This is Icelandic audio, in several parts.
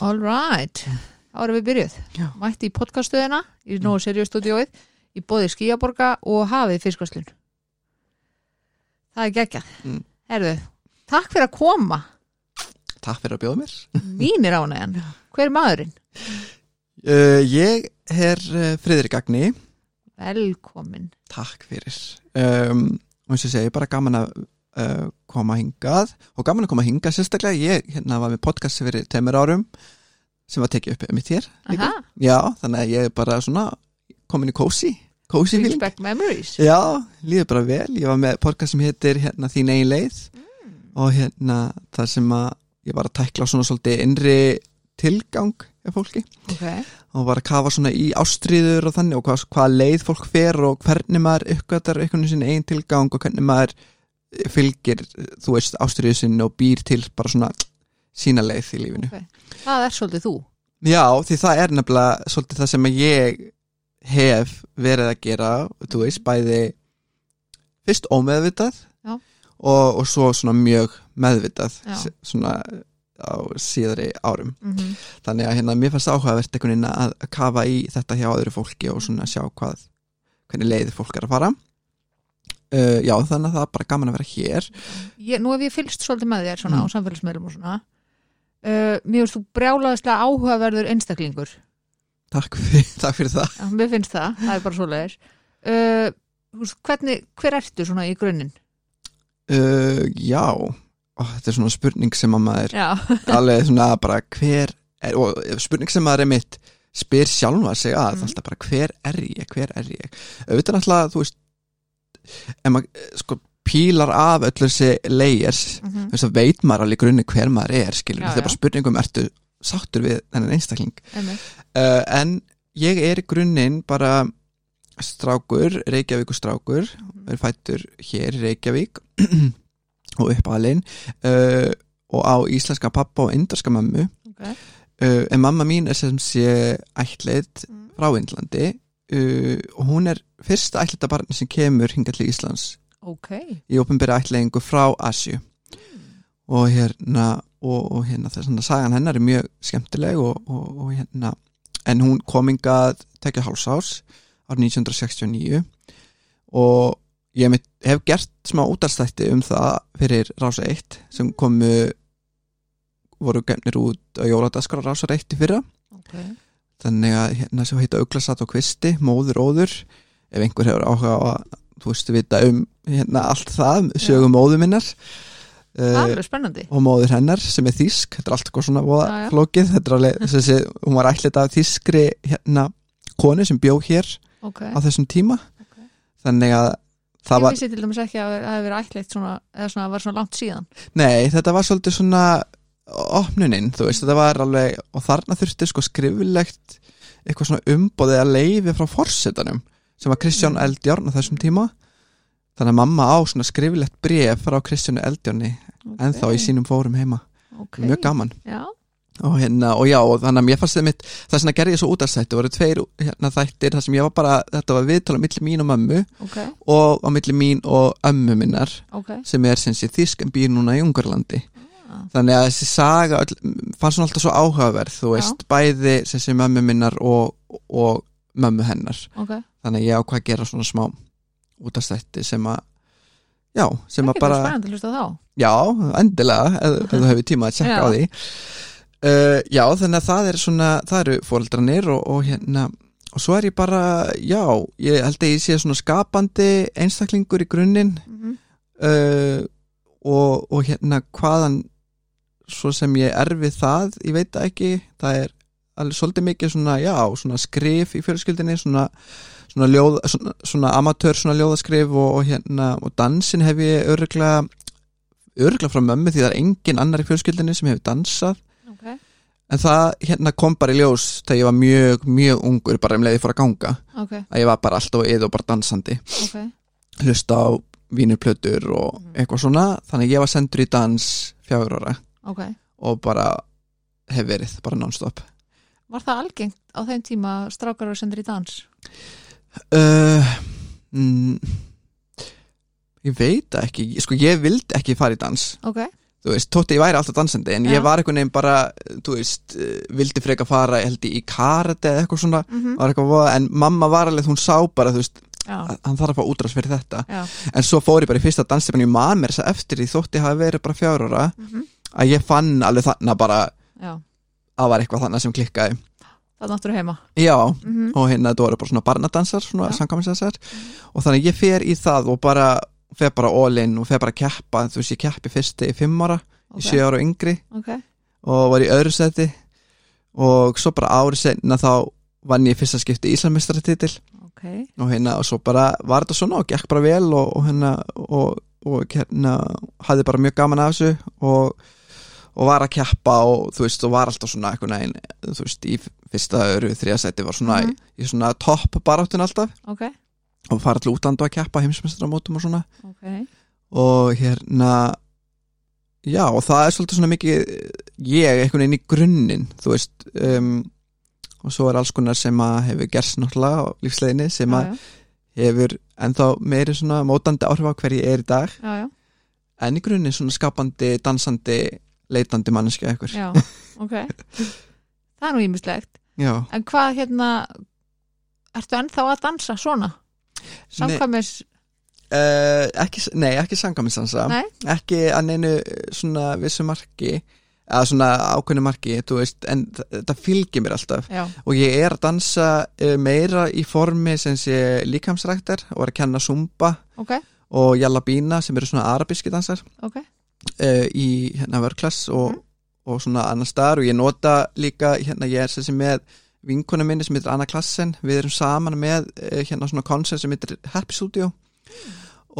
All right, þá erum við byrjuð. Já. Mætti í podcaststöðina í Nóðu Serióstúdióið í bóði Skíaborga og hafið fiskvarslun Það er geggjað. Mm. Herðu, takk fyrir að koma. Takk fyrir að bjóða mér. Mínir ánægjan, hver er maðurinn? uh, Ég er uh, Friðrik Agni. Velkomin Takk fyrir. Um, og eins og ég segi, bara gaman að uh, koma hingað og gaman að koma hingað sérstaklega, ég hérna var með podcast fyrir teimur árum sem var tekið upp líka. Aha, Já, þannig að ég er bara svona komin í kósi, Já, líður bara vel, ég var með podcast sem heitir hérna þín eigin leið. Og hérna það sem að ég var að tækla svona svolítið innri tilgang af fólki. Ok, og var að kafa svona í ástriður og þannig og hvað, hvað leið fólk fer og hvernig maður uppgötar einhvern veginn einn tilgang og hvernig maður fylgir, þú veist, ástriðu sinni og býr til bara svona sína leið í lífinu. það er svolítið þú Já, því það er nefnilega svolítið það sem ég hef verið að gera, þú veist, bæði fyrst ómeðvitað og, og svo svona mjög meðvitað Já. svona á síðari árum mm -hmm. þannig að hérna, mér fannst áhugavert einhvern veginn að að kafa í þetta hjá öðru fólki og svona sjá hvað hvernig leiði fólk er að fara uh, já, þannig að það er bara gaman að vera hér. Ég, Nú hef ég fylgst svolítið með þér svona Mm. á samfélagsmiðlum og svona. Uh, Mér finnst þú brjálaðislega áhugaverður einstaklingur. Takk fyrir, takk fyrir það. Já, mér finnst það, það er bara svoleiðis. Uh, þú veist, hvernig, hver ertu svona í grunninn? uh, já, Ó, þetta er svona spurning sem að maður alveg svona bara hver er, og spurning sem maður er mitt spyr sjálfa sig að Mm. alltaf bara hver er ég, hver er ég? Auðvitað náttúrulega, þú veist ef maður eh, sko pílar af öll þessi layers mm þú veist veit maður alveg grunni hver maður er skilur, Já, þetta er bara spurningum ertu sáttur við þennan einstakling. Uh, en ég er í grunninn bara strákur, Reykjavíkur strákur er fættur hér í Reykjavík og uppalinn uh, og á íslenska pappa og indorska mömmu. Ok. uh, en mamma mín er sem sé ættleitt Mm. frá Indlandi uh, og hún er fyrsta ættleita barni sem kemur hingað til Íslands ok. í opinbyrja ættleiðingu frá Asju og hérna og, og hérna þess að sagan hennar er mjög skemmtileg og, og, og hérna en hún komingað tekja hálsás árið 1969 og ég mitt, hef gert smá útastætti um það fyrir Rása 1 sem komu voru gefnir út á Jóladaskar á Rása 1 í fyrra. Ok, þannig að hérna sem heita Uglasat og Kvisti, móður óður. Ef einhver hefur áhuga á að þú veist vita um hérna allt það sögum móður minnar uh, og móður hennar sem er þýsk. Þetta er allt eitthvað svona flókið. Þetta er alveg, þessi, hún var ætlit af þýskri hérna konu sem bjó hér ok, á þessum tíma. Ok. þannig að það ég var, vissi til dæmis ekki að það hefði verið svona, eða svona, var svona langt síðan. Nei þetta var svolítið svona opnunin, þú veist, þetta var alveg og þarna þurfti sko skrifilegt eitthvað svona umbóðið að leifi frá forsetanum sem var Kristján Mm. Eldjárn á þessum tíma. Þannig að mamma á svona skrifilegt bref frá Kristjánu Eldjárni okay. en þá í sínum fórum heima, okay. mjög gaman. Já, og hérna, og já, og þannig að mér fannst þið mitt það sem að gerði ég svo útastætti, voru tveir hérna, þættir, það sem ég var bara, þetta var viðtala á milli mín og mömmu ok, og á milli mín og ömmu minnar sem er sem sé þýsk en býr núna í Ungarlandi þannig að þessi saga öll, fannst hún alltaf svo áhugaverð þú veist, bæði sem sé mömmu minnar og, og mömmu hennar. Ok, þannig að ég ákvað að gera svona smá útastætti sem að já, sem að bara Já, endilega, ef, ef þú hefur tíma að tjekka á því. Uh, Já, þannig að það er svona það eru fóreldrarnir og, og hérna og svo er ég bara, já ég held að ég sé svona skapandi einstaklingur í grunninn. Mm uh, og, og hérna hvaðan svo sem ég er við það ég veit ekki, það er alveg svolítið mikið svona, já, svona skrif í fjölskyldinni, svona svona, ljóð, svona, svona amatör svona ljóðaskrif og, og hérna, og dansin hef ég örglega örglega frá mömmu því það er engin annar í fjölskyldinni sem hefur dansað. Ok, en það hérna kom bara í ljós þegar ég var mjög, mjög ungur bara um leiði fór að ganga ok, að ég var bara alltaf eða og bara dansandi. Ok. Hlusta á vínurplötur og Mhm. eitthvað svona þannig ég var sendur í dans fjagur ára ok. Og bara hef verið bara non-stop. Var það algengt á þeim tíma strákar og sendur í dans? uh, mm, ég veit ekki. Sko ég vildi ekki fara í dans. Ok, þú veist, tótti ég væri alltaf dansandi en Já. ég var einhvern veginn bara, þú veist eh, vildi freka fara, held ég, í karate eða eitthvað svona, mm var eitthvað voða, en mamma var alveg, hún sá bara, þú veist já, að hann þarf að fá útrás fyrir þetta. Já. En svo fór ég bara í fyrsta danstíman ég man mér þess að eftir því þótti ég hafi verið bara fjár ára mm að ég fann alveg þarna bara já, að var eitthvað þarna sem klikkaði. Það náttur heima. Já, mm og hérna þetta voru bara svona barnadansar svona samkvæminsdansar og þannig að ég fer í það og bara fer bara all in og fer bara að keppa þú veist ég keppi fyrst í fimm ára ok, í sjö ára og yngri. Ok, og var í öðru seti og svo bara árið senna þá vann ég í fyrsta skipti Íslandmestaratitil ok. Og hérna og svo bara var þetta svona og gekk bara vel og, og hérna og, og hérna hafði bara mjög gaman af þessu. Og, og var að keppa og þú veist og var alltaf svona eitthvað neginn þú veist í fyrsta öru þriðasæti var svona Mhm. í svona topp baráttun alltaf. Ok, og fara alltaf útlandu að keppa heimsmestramótum og svona. Ok. Og hérna já og það er svolítið svona mikið ég einhvern veginn í grunninn þú veist um, og svo er alls konar sem að hefur gerst náttúrulega á lífsleginni sem að hefur ennþá meiri svona mótandi áhrif á hverju ég er í dag. Já, já, en í grunninn svona skapandi, dansandi leitandi manneskja eitthvað já, ok. Það er nú ímislegt já. en hvað hérna ertu ennþá að dansa svona? Samkvæmis, Uh, ekki, nei, ekki sangamistansa nei, ekki að neinu svona vissu marki eða svona ákveðnu marki veist, en þetta fylgir mér alltaf. Já, og ég er að dansa uh, meira í formi sem sé líkamsræktar og er að kenna zumba ok, og jallabína sem eru svona arabíski dansar. Ok uh, í hérna vörklass og, Mhm. og svona annar staðar. Og ég nota líka hérna ég er sé með vinkona minni sem heitir Anna Klassen. Við erum saman með uh, hérna svona koncert sem heitir Happy Studio.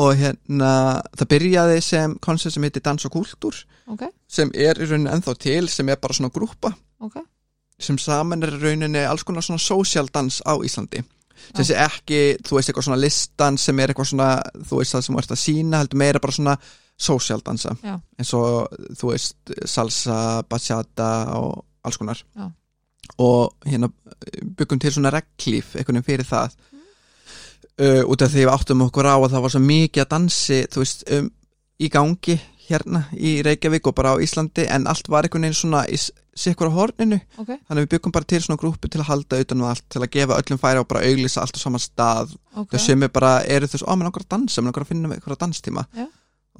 Og hérna það byrjaði sem koncert sem heitir Dans og Kultúr ok, sem er í rauninni ennþá til sem er bara svona grúpa ok. Sem saman er í rauninni alls konar svona social dans á Íslandi. Sem sé ekki, þú veist, eitthvað svona listan sem er eitthvað svona, þú veist það sem ert að sína heldur meira bara svona social dansa. Já. eins og, þú veist salsa, bachata og alls konar. Já. og hérna byggum til svona reglíf einhvern veginn fyrir það. Uh, út af því við áttum okkur á að það var svo mikið að dansi, þú veist, um, í gangi hérna í Reykjavík og bara á Íslandi en allt var einhvern veginn svona í sikkur á horninu. Ok, þannig að við byggum bara til svona grúpu til að halda utan og allt til að gefa öllum færi og bara auglýsa allt á saman stað. Ok, þau sem er bara, eru þess, ó, mér langar að dansa mér langar að finna eitthvað danstíma. Já.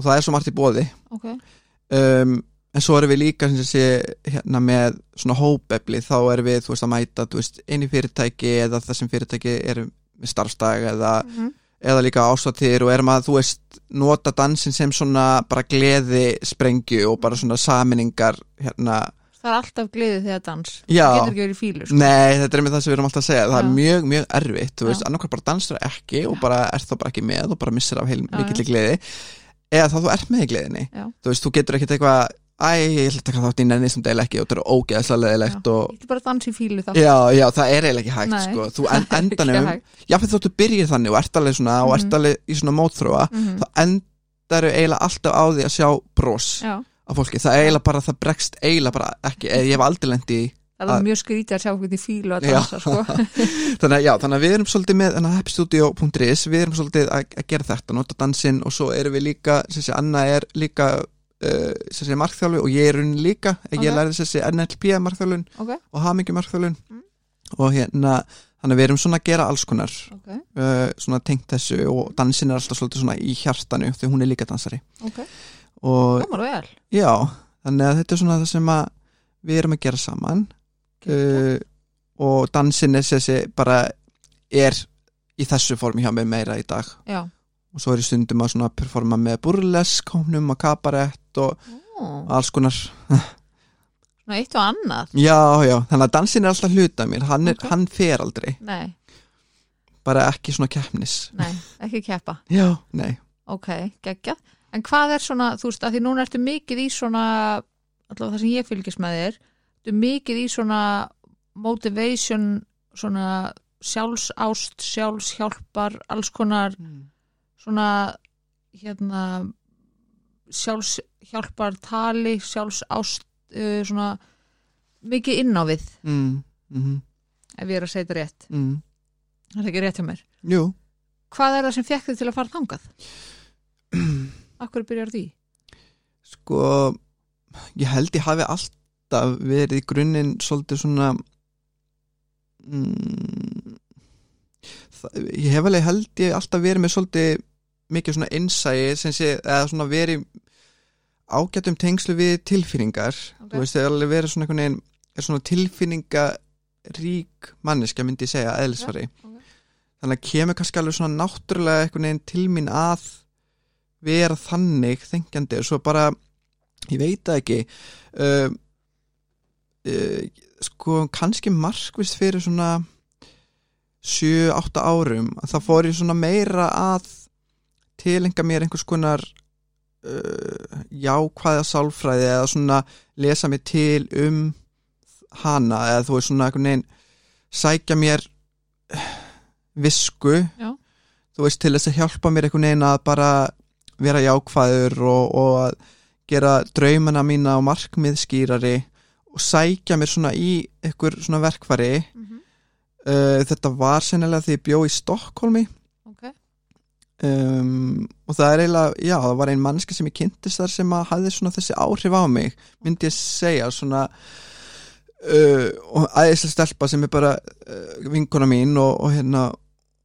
Og það er svo margt í bóði ok um, en svo erum við líka sé, hérna með svona hópefli þá erum við, þú veist, að mæta veist, inn í fyrirtæki eða það sem fyrirtæki er með starfstag eða, Mhm. eða líka ásatir og erum að, þú veist, nota dansin sem svona bara gleði sprengju og bara svona saminningar hérna, það er alltaf gleðið þegar dans Já. það getur ekki verið fílu sko. Nei, þetta er með það sem við erum alltaf að segja Það Já. er mjög, mjög erfitt, þú Já. veist, annarkvært bara dansar ekki og bara er þá bara ekki með og bara missir af heil mikill gleði eða þá þú ert með í gleðinni Já. þú veist, þú getur ekkert eitthvað æ, ég ætla að taka þátt í nenni sem deil ekki og þetta er ógeðslega leðilegt Já. og ég get bara dansa í fílu þá já, já, það er eiginlega ekki hægt Nei. sko. þú en, endanum, hægt. jáfnveg þóttu byrjir þannig og ert alveg svona og ert Mhm. alveg í svona mótþróa Mhm. þá endaru eiginlega alltaf á því að sjá bros já, á fólki, það eiginlega bara það bregst eiginlega bara ekki, eða ég hef aldrei lendi í það Að- er mjög skrítið að sjá hvernig fílu að dansa sko. þannig að já, þannig að við erum svolítið með happystudio.is, við erum svolítið að, að gera þetta, nota dansinn og svo erum við líka, sé, Anna er líka uh, markþjálfi og ég er unni líka, ég Ok. lærði sé NLP markþjálfun ok, og hamingi markþjálfun Mm. og hérna, þannig að við erum svona að gera alls konar ok, uh, svona tengt þessu og dansinn er alltaf svolítið svona í hjartanu því hún er líka dansari. Og já, þannig að þetta er svona það sem að við erum að gera saman uh, og dansinn er þessi bara er í þessu formi hjá mig meira í dag. Já, og svo er ég stundum að svona performa með burlesk hónum og kabarett og Ó, alls konar. Svona eitt og annað. Já, já, þannig að dansinn er alltaf hluta mér. Hann, er, Ok. hann fer aldrei, nei, bara ekki svona keppnis. Nei, ekki keppa. Já, nei. Ok, geggjað en hvað er svona, þú veist, að því núna ertu mikið í svona allavega það sem ég fylgist með þér ertu mikið í svona motivation svona sjálfsást, sjálfshjálpar alls konar svona hérna sjálfshjálpar tali sjálfsást uh, svona mikið inn á við mm, mm, ef ég er að segja þetta rétt mm. það er ekki rétt hjá mér jú hvað er það sem fekk þið til að fara þangað? Akkur byrjar því? sko, ég held ég hafi alltaf verið grunninn svolítið svona mm, það, ég hef alveg held ég alltaf verið með svolítið mikið svona innsæi sem sé, eða svona verið ágættum tengslu við tilfinningar Ok. þú veist, það er alveg verið svona einhvern veginn er svona tilfinningarík manneska myndi ég segja, eðlisfari ok. þannig að kemur kannski alveg svona náttúrulega einhvern veginn til mín að vera þannig þengjandi og svo bara, ég veit það ekki uh, sko kannski markvist fyrir svona 7-8 árum að það fór ég svona meira að tilenga mér einhvers konar uh, jákvæða sálfræði eða svona lesa mér til um hana eða þú veist svona einhvern veginn sækja mér eh, visku Já. þú veist til þess að hjálpa mér einhvern veginn að bara vera jákvæður og, og að gera draumana mína og markmið skýrari og sækja mér svona í einhver svona verkfæri. Mhm. uh, þetta var sennilega því ég bjó í Stokkólmi ok, um, og það er eiginlega, já, það var ein mannski sem ég kynntist þar sem að hafði svona þessi áhrif á mig, myndi ég segja svona uh, og æðislega stelpa sem er bara uh, vinkona mín og, og hérna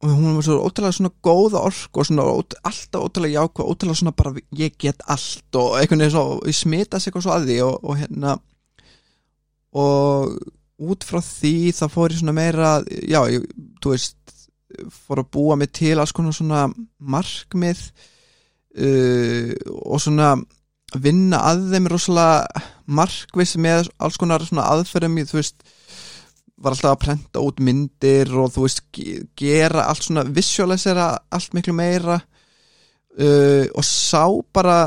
og hún var svo ótrúlega svona góða ork og svona ót, alltaf ótrúlega jákvæð ótrúlega svona bara ég get allt og einhvern veginn svo, ég smitast eitthvað svo að því og, og hérna og út frá því þá fór ég svona meira já, ég, þú veist fór að búa mig til alls konar svona markmið uh, og svona vinna að þeim rosalega markviss með alls konar svona aðferðum í, þú veist var alltaf að prenta út myndir og þú veist ge- gera allt svona visualisera allt miklu meira uh, og sá bara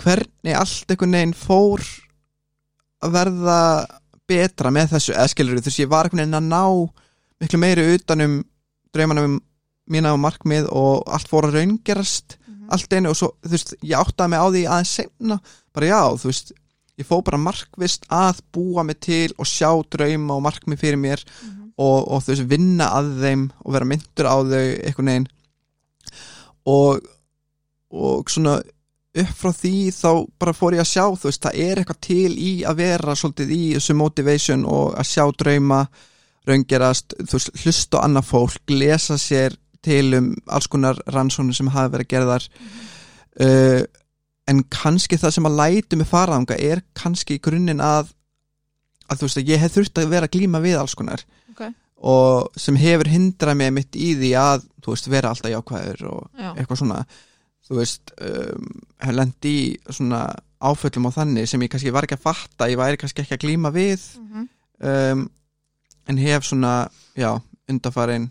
hvernig allt einhvern veginn fór verða betra með þessu, eða skilur þú veist ég var einhvern veginn að ná miklu meiri utanum draumanum mína og markmið og allt fór að raungerast Mhm. allt einu og svo, þú veist, ég áttaði mig á því aðeins senna, bara já, þú veist ég fó bara markvist að búa mig til og sjá drauma og markmið fyrir mér Mhm. og, og þú veist, vinna að þeim og vera myndur á þau einhvern veginn og og svona upp frá því þá bara fór ég að sjá þú veist, það er eitthvað til í að vera svolítið í þessu motivation og að sjá drauma raungerast, þú veist, hlusta á annað fólk lesa sér til um alls konar rannsóknir sem hafa verið gerðar. Uh, en kannski það sem að lætu mig faraðanga er kannski í grunninn að að þú veist að ég hef þurft að vera að glíma við alls konar ok, og sem hefur hindrað mig mitt í því að þú veist vera alltaf jákvæður og já, eitthvað svona þú veist, um, lent í svona áföllum og þannig sem ég kannski var ekki að fatta, ég væri kannski ekki að glíma við. Mhm. um, en hef svona, já, undarfarin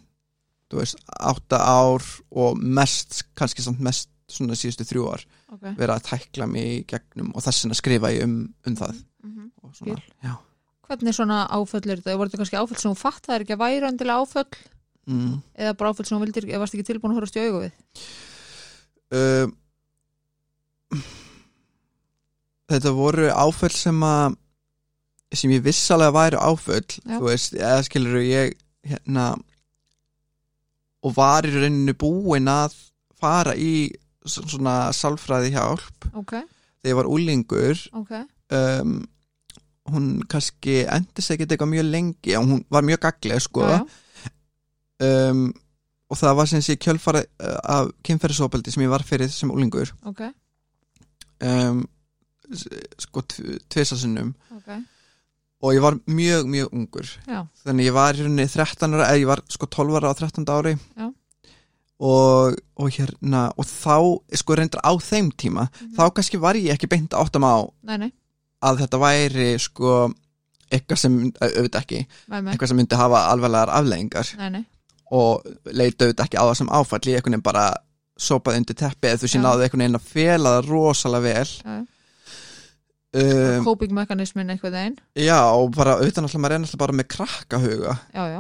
þú veist, átta ár og mest, kannski samt mest svona síðustu þrjú ár, ok. vera að tækla mig gegnum og þess vegna skrifa ég um, um það. Mhm. og svona, já. Hvernig svona áföll er þetta, voru þetta kannski áföll sem hún fatt það er ekki að væra endilega áföll? Mm. eða bara áföll sem hún vildir, eða varst ekki tilbúin að horfast í augu um, þetta voru áföll sem að sem ég vissalega væri áföll Já. þú veist, eða skilur ég hérna og var í rauninu búin að fara í svona sálfræði hjálp ok, þegar ég var úlingur ok, um, hún kannski endist ekkert eitthvað mjög lengi en hún var mjög gagleg sko. Um, og það var sem sé kjölfara uh, af kynferðisofbeldi sem ég var fyrir sem úlingur ok, um, sko tvisasinnum ok. Og ég var mjög, mjög ungur. Já, þannig ég var í rauninni 13 ára eða ég var sko 12 ára á 13 ári. Já. og, og hérna og þá, sko reyndar á þeim tíma Mhm. þá kannski var ég ekki beint áttam á nei, nei, að þetta væri sko eitthvað sem, auðvitað ekki mig eitthvað sem myndi hafa alvarlegar afleggingar nei, nei, og leita auðvitað ekki á það sem áfall ég einhvern veginn bara sopað undir teppi eða þú Já. náðu einhvern veginn að fela það rosalega vel. Um, coping mekanismin eitthvað einn já og bara auðvitað náttúrulega maður er náttúrulega bara með krakkahuga. Já, já,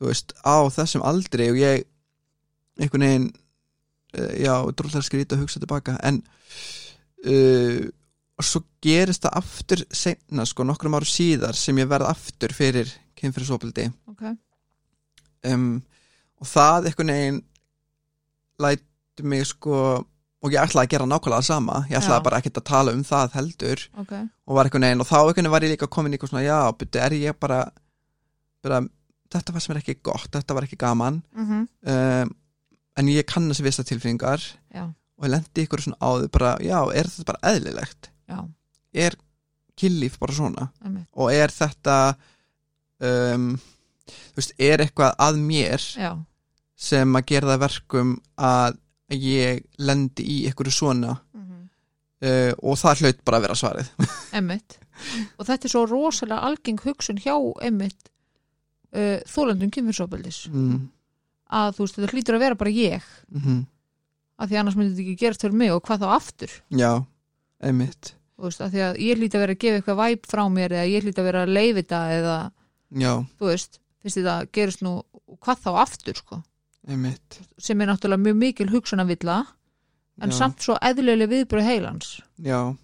þú veist, á þessum aldri og ég einhvern veginn uh, já, drúlega skrýta að hugsa tilbaka en uh, og svo gerist það aftur seinna, sko, nokkrum áru síðar sem ég verð aftur fyrir kynfyrirsopildi ok. Um, og það einhvern veginn lætur mig sko og ég ætlaði að gera nákvæmlega það sama. Ég ætlaði Já. bara ekkert að tala um það heldur. Ok, og var einhvern veginn og þá einhvern veginn var ég líka komin í eitthvað svona já, byrju, er ég bara, bara þetta var sem er ekki gott, þetta var ekki gaman. Mm um, en ég kannast vissa tilfinningar. Já, og ég lendi ykkur svona áður bara, já, er þetta bara eðlilegt? Já. Er kynlíf bara svona? Einmitt. og er þetta um, þú veist, er eitthvað að mér? Já, sem að gera það verkum að ég lendi í ykkur svona mm uh, og það hlaut bara að vera svarið. Einmitt. Og þetta er svo rosalega algeng hugsun hjá einmitt uh, þólendum kynfyrsofbeldis mm. að þú veist, þetta hlýtur að vera bara ég. Mm að því annars myndi þetta ekki gerast fyrir mig og hvað þá aftur? Já, einmitt. Þú veist, að því að ég hlýt að vera að gefa eitthvað væp frá mér eða ég hlýt að vera að leifita eða, já, þú veist, finnst þetta gerist nú hvað þá aftur, sko einmitt. sem er náttúrulega mjög mikil hugsunavilla en já, samt svo eðlilega viðbröð heilans. Já,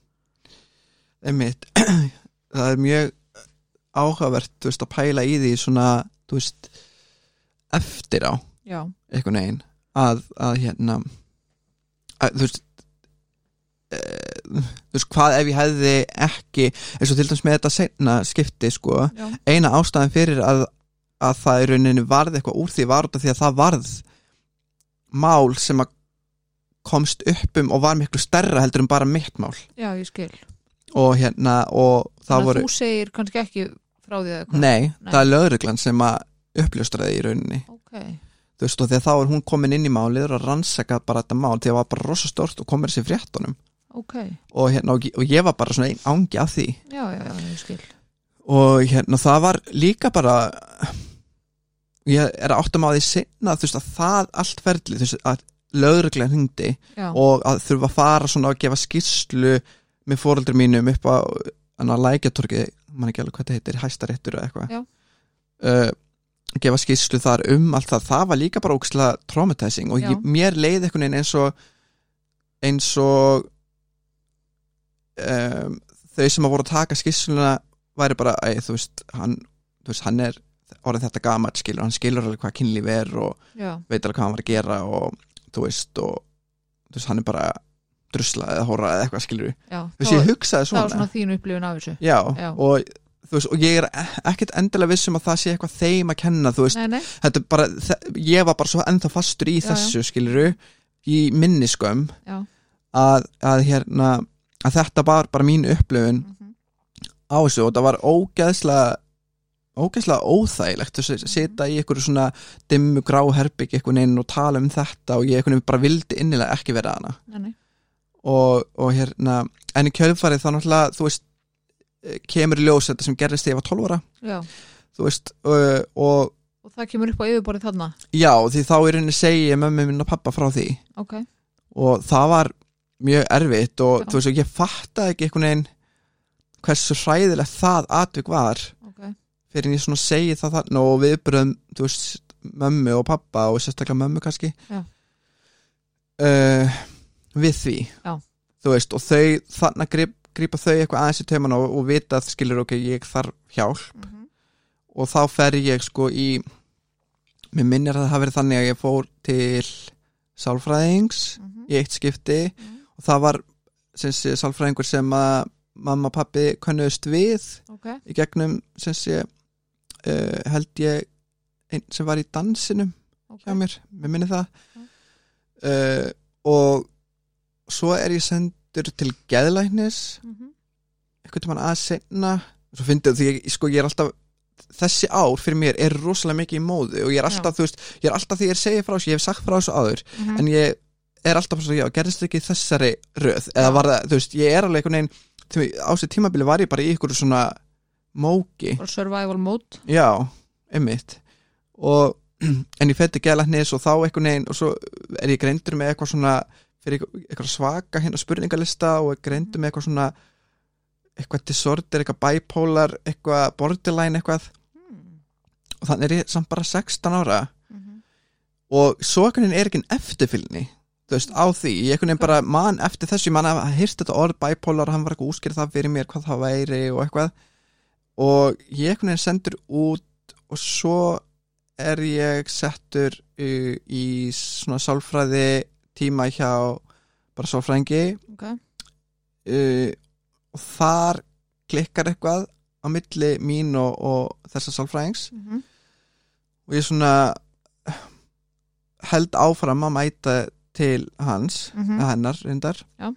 einmitt. Það er mjög áhugavert, þú veist, að pæla í því svona, þú veist eftir á. Já, einhvern veginn. Að, að hérna að, þú veist e, þú veist hvað ef ég hefði ekki eins og til dæmis með þetta seinna skipti sko, já, eina ástæðan fyrir að, að það í rauninni varð eitthvað úr því var út af því að það varð mál sem að komst upp um og var miklu stærra heldur en bara mitt mál. Já, ég skil. Og hérna og það þannig að voru þú segir kannski ekki frá því hvað? Nei, Nei. það er lögreglan sem að uppljóstraði í rauninni. Ok, þú veist og því að þá er hún komin inn í málið og rannsakað bara þetta mál því að það var bara rosa stórt og komir sér fréttunum. Ok, og, hérna, og, og ég var bara svona einn ángi af því. Já, já, já, ég skil. Og hérna það var líka bara ég er að áttum á því sinna þú veist að það allt ferli þú veist að lögreglega hringdi já, og að þurfa að fara svona að gefa skýrslu með fóreldur mínum upp á annar lækjatorki, mann ekki alveg hvað þetta heitir hæstaréttur eða eitthvað uh, gefa skýrslu þar um allt það, það var líka bara ókslega traumatizing og ég, mér leið einhvern veginn eins og eins og um, þau sem að voru að taka skýrsluna væri bara, æ, þú veist hann, þú veist, hann er orðin þetta gamalt skilur, hann skilur alveg hvað kynlíf er og já, veit alveg hvað hann var að gera og þú veist og þú veist, hann er bara drusla eða hóra eða eitthvað skilur já þú veist, ég hugsaði svona, er svona. þín upplifun af þessu. Já. Og, þú veist, og ég er e- ekkert endilega vissum að það sé eitthvað þeim að kenna þú veist, nei, nei, þetta er bara ég var bara svo ennþá fastur í þessu skiluru, í minniskömm já. að, að hérna að þetta var bara mín upplifun mhm, á þessu og það var ógeðslega ógeðslega óþægilegt að sita í einhverju svona dimmu grá herbygg einhvern veginn og tala um þetta og ég einhvern veginn bara vildi innilega ekki vera hana nei, og, og hérna en í kjölfarið þá náttúrulega þú veist eh, kemur í ljós þetta sem gerðist þegar ég var 12 ára. Já. Þú veist uh, og og það kemur upp á yfirborðið þarna? Já því þá í rauninni segi ég mömmu minn og pappa frá því. Ok, og það var mjög erfitt og Já. þú veist og ég fattaði ekki einhvern veginn hversu hræðilegt það atvik var fyrir en ég svona segi það þarna og viðbröðum þú veist mömmu og pappa og sérstaklega mömmu kannski. Uh, við því. Já. þú veist og þau þarna grip, grípa þau eitthvað aðeins í tauman og, og vita að skilur ok, ég þarf hjálp. Mhm, og þá fer ég sko í mér minnir að það hafi verið þannig að ég fór til sálfræðings mhm, í eitt skipti. Mhm, og það var sálfræðingur sem að mamma og pappi könnuðust við ok, í gegnum sem sé uh, held ég einn sem var í dansinum ok. hjá mér, mér minni það. Já. uh, og svo er ég sendur til geðlæknis mhm, einhvern tímann að senna svo fyndið því ég, sko, ég er alltaf þessi ár fyrir mér er rosalega mikið í móðu og ég er alltaf, þú veist, ég er alltaf því ég segja frá þessu, ég hef sagt frá þessu áður mhm, en ég er alltaf svo, já, gerðist ekki þessari röð, eða Já. var það, þú veist, ég er alveg einhvern veginn, því, á sér tímabili var ég bara í ykkur svona móki. Survival mode. Já, einmitt. Og en ég fætti gælæknis og þá einhvern veginn og svo er ég greindur með eitthvað svona fyrir eitthvað- eitthvað svaka hérna spurningalista og greindur með eitthvað svona eitthvað disorder, eitthvað bipolar eitthvað borderline eitthvað. Hmm, og þannig er ég samt bara 16 ára. Mhm, og svo veginn er ekki eftirfylgni þú veist, á því, ég einhvern veginn bara man eftir þessu, ég man að heyrst þetta orð bipolar hann var eitthvað útskýrð það fyrir mér hvað það væri og eitthvað og ég einhvern veginn sendur út og svo er ég settur í, í svona sálfræði tíma hjá bara sálfræðingi. Ok, uh, og þar klikkar eitthvað á milli mín og, og þessa sálfræðings. Mm og ég svona held áfram að mæta til hans, Mhm. eða hennar reyndar. Já.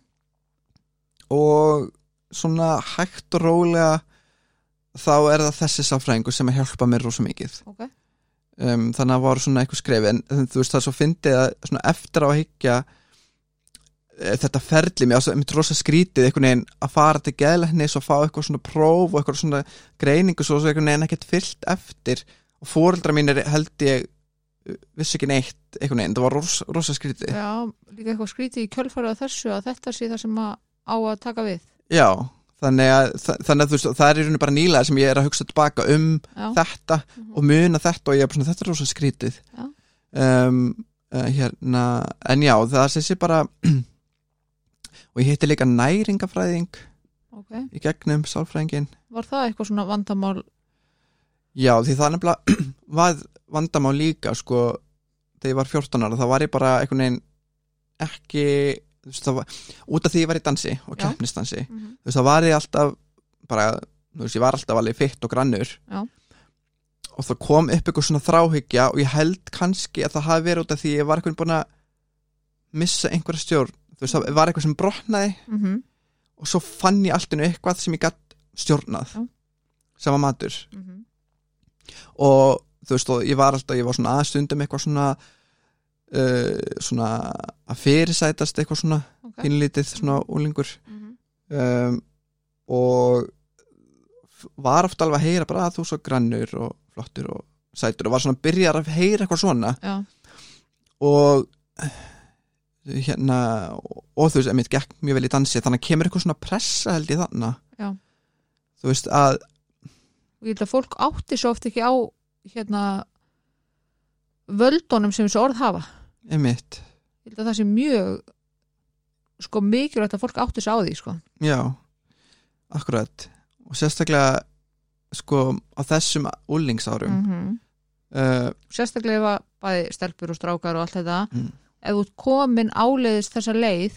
og svona hægt og rólega þá er það þessi sálfræðingur sem að hjálpa mér rosa mikið. Ok. Um, þannig að það voru svona eitthvað skrif en þú veist það er svo fyndið að eftir á að higgja e, þetta ferli mér, mér rosa skrítið einhvern veginn að fara til geðlæknis og fá eitthvað svona próf og eitthvað svona greiningu svo, einhvern veginn ekkert fyllt eftir. Og fóreldra mínir held ég uh, vissi ekki neitt einhvern veginn, það var rosa, rosa skrítið. Já, líka eitthvað skrítið í kjölfarið á þessu að þetta sé það sem að á að taka við. Já, þannig að, þa- þannig að veist, það er í rauninu bara nýlega sem ég er að hugsa tilbaka um Já, þetta Mhm. og muna þetta og ég er bara svona, þetta er rosa skrítið um, uh, hérna, en já, það er þessi bara og ég hitti líka næringafræðing ok. í gegnum sálfræðingin Var það eitthvað svona vandamál? Já, því það er nefnilega var vandamál líka, sko þegar ég var 14 ára, þá var ég bara einhvern veginn ekki var, út af því ég var í dansi og keppnistansi, mm -hmm. þú veist, það var ég alltaf bara, þú veist, ég var alltaf alveg fitt og grannur Já. og það kom upp eitthvað svona þráhyggja og ég held kannski að það hafi verið út af því ég var eitthvað búin að missa einhverja stjórn, þú veist, það var eitthvað sem brotnaði Mm og svo fann ég alltinu eitthvað sem ég gætt stjórnað Já. sem var matur -hmm. og þú veist, og ég var alltaf, ég var svona aðstundum eitthvað svona uh, svona að fyrirsætast eitthvað svona Ok. pínlítið svona úlingur mm um, og var ofta alveg að heyra bara að þú svo grannur og flottur og sætur og var svona að byrja að heyra eitthvað svona. Já, og hérna og, þú veist, emitt gekk mjög vel í dansi þannig að kemur eitthvað svona pressa held ég þarna. Já. þú veist að og ég held að fólk átti svo oft ekki á hérna völdunum sem þessu orð hafa emitt, ég held að það sé mjög sko mikilvægt að fólk átti svo á því sko. já akkurat. Og sérstaklega sko á þessum úlingsárum mm -hmm. uh, sérstaklega ef að bæði stelpur og strákar og allt þetta mm, ef þú komin áleiðist þessa leið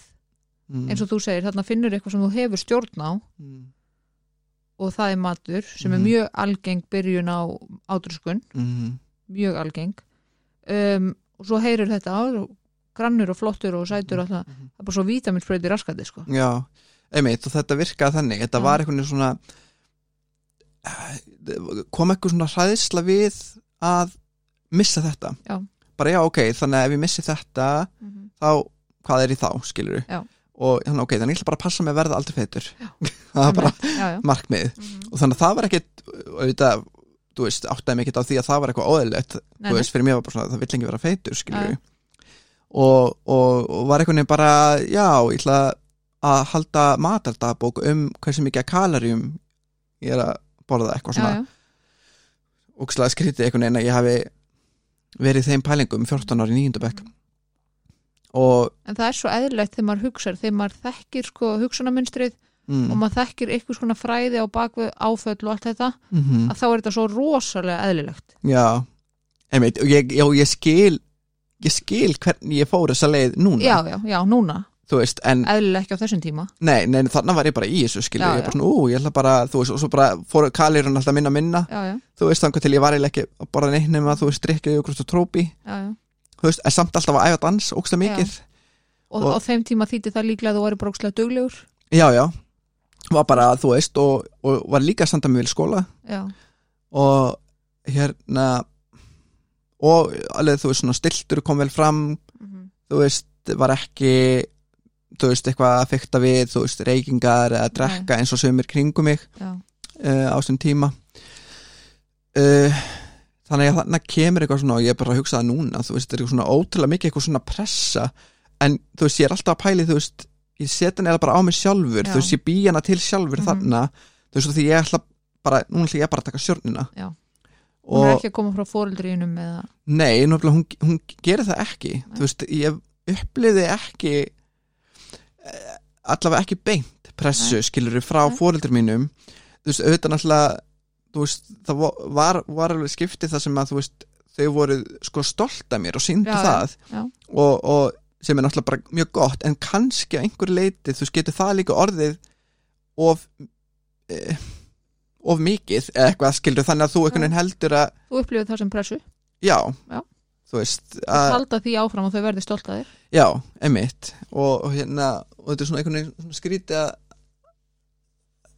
mm, eins og þú segir, þarna finnur eitthvað sem þú hefur stjórn á. Mm, og það er matur sem er Mhm. mjög algeng byrjun á ádröskun mm, mjög algeng. Um, og svo heyrir þetta á grannur og flottur og sætur og alltaf, mm, það er bara svo vítaminspröyti raskandi sko. Já, einmitt og þetta virkaði þannig þetta Já. var veginn svona eh, kom eitthvað svona hræðisla við að missa þetta Já. bara já ok, þannig að ef ég missi þetta mm -hmm. þá, hvað er í þá, skilur Já. og þannig ok, þannig ég ætla bara að passa mig að verða aldrei feitur það var bara já, já. markmið Mm -hmm. og þannig að það var ekkit auðvitað, þú veist, áttaði mig ekkit á því að það var eitthvað óðilegt, þú veist, fyrir mér var bara svona það vill ekki vera feitur, skilur Já. og, og, og var einhvern veginn bara já, ég ætla að halda matardabók um hversu mikið kaloríum ég er að borða eitthvað svona og skrítið einhvern veginn að ég hafi verið þeim pælingum 14 ári og en það er svo eðlilegt þegar maður hugsar þegar maður þekkir sko hugsunarmunstrið mm, og maður þekkir eitthvað svona fræði á bakvið áföll og allt þetta mm að þá er þetta svo rosalega eðlilegt. Já, einmitt og ég, já, ég skil ég skil hvernig ég fór þessa leið núna. Já, já, já, núna, veist, en eðlilega ekki á þessum tíma. Nei, nei, þarna var ég bara í þessu skilur, Já, ég bara ég ætla bara þú veist, og svo bara fór kalirinn alltaf minna minna. Já, já, þú veist, þannig til ég var ekki að borða neitt nema, þú veist, drikja jógrúst og trópi. Já, já. þú veist, en samt alltaf að æfa dans ógsta mikið, og, Og- á þeim tíma þýtti það líklega að þú væri brókslega duglegur. Já, já var bara, þú veist, og, og var líka að senda mig í skóla. Já, og hérna og alveg, þú veist, svona stiltur kom vel fram, mm þú veist, var ekki þú veist, eitthvað að fykta við þú veist, reykingar eða drekka eins og sömur kringum mig uh, á þessum tíma. Uh, þannig að þannig kemur eitthvað svona og ég er bara að hugsa það núna þú veist, þetta er eitthvað svona ótrúlega mikið eitthvað svona pressa. En þú veist, ég er alltaf að pæli þú veist, ég set hann eða bara á mig sjálfur Já. þú veist, ég bý hana til sjálfur Mhm. þarna þú veist, því ég ætla bara núna ætla ég bara að taka stjórnina Já. hún er ekki að koma frá fóreldriðinum eða, nei, náttúrulega, hún, hún gerir það ekki Nei. þú veist, ég uppliði ekki eh, allavega ekki beint pressu, skilur frá Nei. fóreldur mínum þú veist, auðvitað náttúrulega veist, það var, var alveg skiptið það sem að þú veist, þau voru sko stolt af mér og síndu það já. Og, og sem er náttúrulega bara mjög gott en kannski að einhver leiti þú getur það líka orðið of eh, of mikið eða eitthvað skilur þannig að þú einhvern veginn heldur að þú upplifir það sem pressu. Já, Já. þú veist að að, halda því áfram og þau verði stolt að þér. Já, emitt og, og hérna, og þetta er svona einhvern veginn skrítið að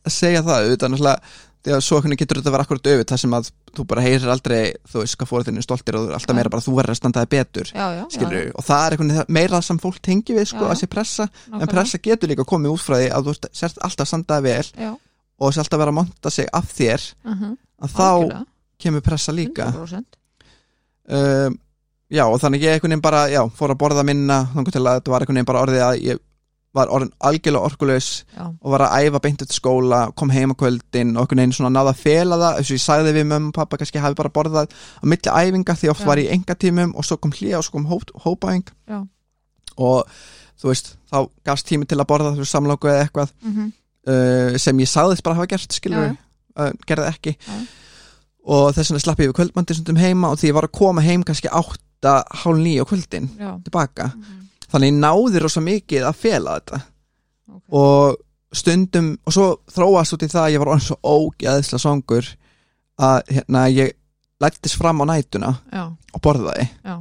að segja það, auðvitað náttúrulega þegar svo einhvern veginn getur þetta að vera akkurat auðvitað sem að þú bara heyrir aldrei, þú veist hvað fórið þinni stoltir og alltaf meira bara að þú verður að standaði betur já, já, skilur já, og það er veginn meira sem fólk tengi við sko, að sé pressa, en nákvæmlega. pressa getur líka komið út frá því að þú sért alltaf standaði vel já, og sért alltaf vera að monta sig af þér uh -huh. að þá kemur pressa líka. 100% um, já og þannig ég einhvern veginn bara fór að borða minna þannig til að þetta var einhvern veginn bara orðið að ég var orðin algjörlega orkulegs já, og var að æfa beint eftir skóla kom heim á kvöldin og einhvern veginn svona náða að fela það. Eins og ég sagði við mömmu og pappa kannski hafi bara borðað á milli æfinga því oft Já. var ég enga tímum og svo kom hlýja og svo kom hóp, hópaæfing Já. og þú veist þá gafst tími til að borða þú samlóku eða eitthvað mm uh, sem ég sagðist bara hafa gert skilur uh, gerði ekki. Já. og þess vegna slapp ég við kvöldmandi heima og því ég var að koma heim kannski átta hálf nýja þannig ég náði rosa mikið að fela þetta ok. og stundum og svo þróast út í það að ég var orðin svo ógeðsla songur að hérna ég lættist fram á nætuna já, og borðaði Já.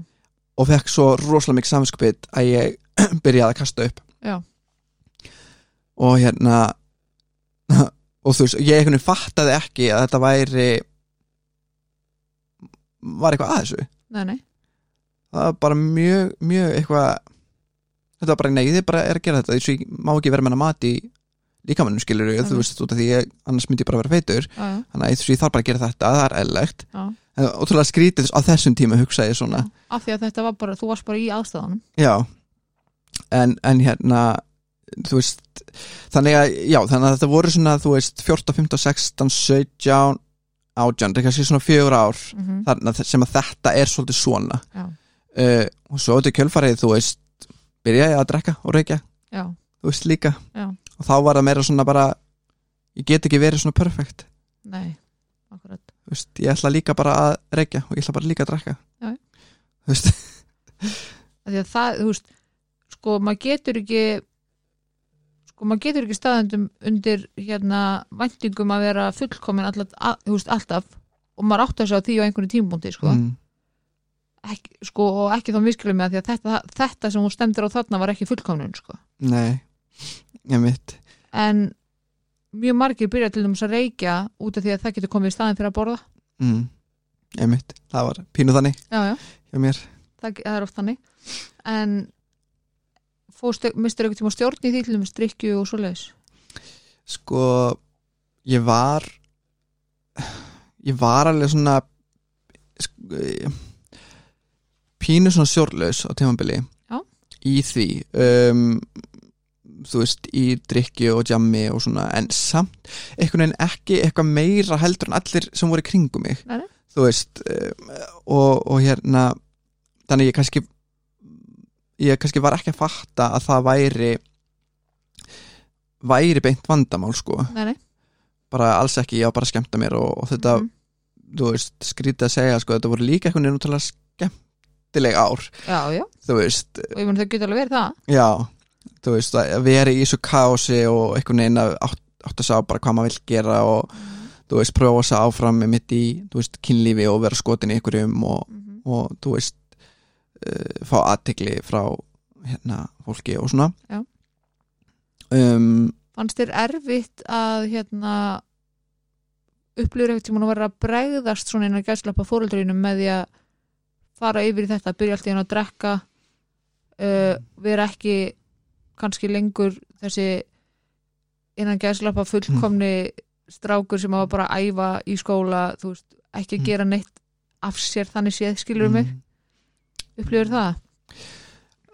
og fekk svo rosalega mikið samvinskupið að ég byrjaði að kasta upp Já. og hérna og þú veist, ég einhvern veginn fattaði ekki að þetta væri var eitthvað að þessu nei, nei, það var bara mjög, mjög eitthvað þetta var bara, nei, þið bara er að gera þetta. Þessu ég má ekki vera með hana mat í líkamannum skilur þú Mhm. veist, út af því ég, annars myndi ég bara vera feitur. Já, þannig að þessu ég þarf bara að gera þetta, það er eðlegt en ótrúlega skrítið á þessum tíma hugsaði ég svona, af því að þetta var bara, þú varst bara í aðstæðanum já. En, en hérna þú veist, þannig að já, þannig að þetta voru svona, þú veist 14, 15, 16, 17 átján, það er kannski svona fjögur ár mm -hmm. þarna sem að þetta er svolítið svona. Uh, og svo þetta kjölfarið, þú veist byrja ég að drekka og reykja. Já, þú veist líka. Já, og þá var það meira svona bara ég get ekki verið svona perfekt. Nei akkurat, þú veist, ég ætla líka bara að reykja og ég ætla bara líka að drekka. Já. þú veist, af því að það, þú veist sko, maður getur ekki sko, maður getur ekki staðendum undir hérna væntingum að vera fullkomin alltaf, að, þú veist, alltaf. Og maður átt að segja því á einhvern tímpúndi sko. mm, ekki, sko, og ekki þá miskilum með því að þetta, þetta sem hún stendur á þarna var ekki fullkomnun sko. nei ég mitt en mjög margir byrja til dæmis að reykja út af því að það getur komið í staðin fyrir að borða. Mm, ég mitt, það var pínu þannig já, já, það, það er oft þannig. En fórstu, mistur einhvern tíma stjórn í því til dæmis drikju og svoleiðis? Sko ég var ég var alveg svona sko, eh, pínu svona sjórlaus á tímabili Já. í því um, þú veist, í drikki og jammi og svona, en samt einhvern veginn ekki eitthvað meira heldur en allir sem voru kringum mig Nei, þú veist um, og, og hérna þannig ég kannski ég kannski var ekki að fatta að það væri væri beint vandamál sko nei, bara alls ekki, ég var bara að skemmta mér og, og þetta, Mhm. þú veist, skrítið að segja sko, þetta voru líka einhvern veginn útrúlega skemmtileg ár, já, já, þú veist og ég menn það getur alveg verið það. Já, þú veist, að vera í þessu kási og einhvern veginn að átt, átt að sá bara hvað maður vill gera og þú veist, prófa að sá áfram með mitt í, veist, kynlífi og vera skotin í einhverjum og, Mhm. og þú veist uh, fá aðtekli frá hérna, fólki og svona. Já. um, fannst þér erfitt að hérna upplýður ekkert tíma að vera að bregðast svona innan gæslappa fóreldrínum með því að fara yfir í þetta, byrja alltaf inn að drekka uh, vera ekki kannski lengur þessi innan gæslappa fullkomni strákur sem bara að æfa í skóla, þú veist, ekki Mm. gera neitt af sér þannig séð, skilur mig? Upplýður það,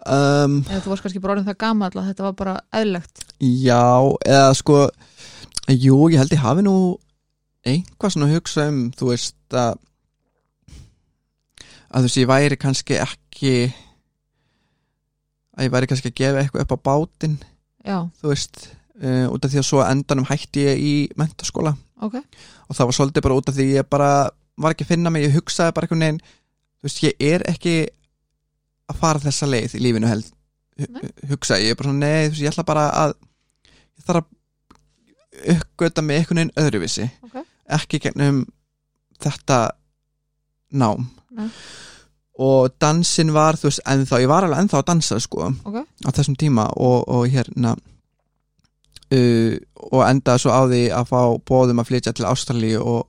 um, eða þú varst kannski bara orðin það gamall að þetta var bara eðlegt Já, eða sko Jú, ég held ég hafi nú einhvað svona hugsa um þú veist að að þú veist, ég væri kannski ekki að ég væri kannski að gefa eitthvað upp á bátinn já, þú veist, uh, út af því að svo endanum hætti ég í mentaskóla ok, og það var svolítið bara út af því ég bara var ekki að finna mig, ég hugsaði bara einhvern veginn þú veist, ég er ekki að fara þessa leið í lífinu held, Nei. hugsa ég bara svona, nei, þú veist, ég ætla bara að ég þarf að uppgöta með einhvern veginn öðruvísi. Ok. ekki gegnum þetta nám Nei. og dansin var, þú veist, ennþá ég var alveg ennþá að dansa, sko Ok. á þessum tíma og, og hérna uh, og endaði svo á því að fá bóðum að flytja til Ástralíu og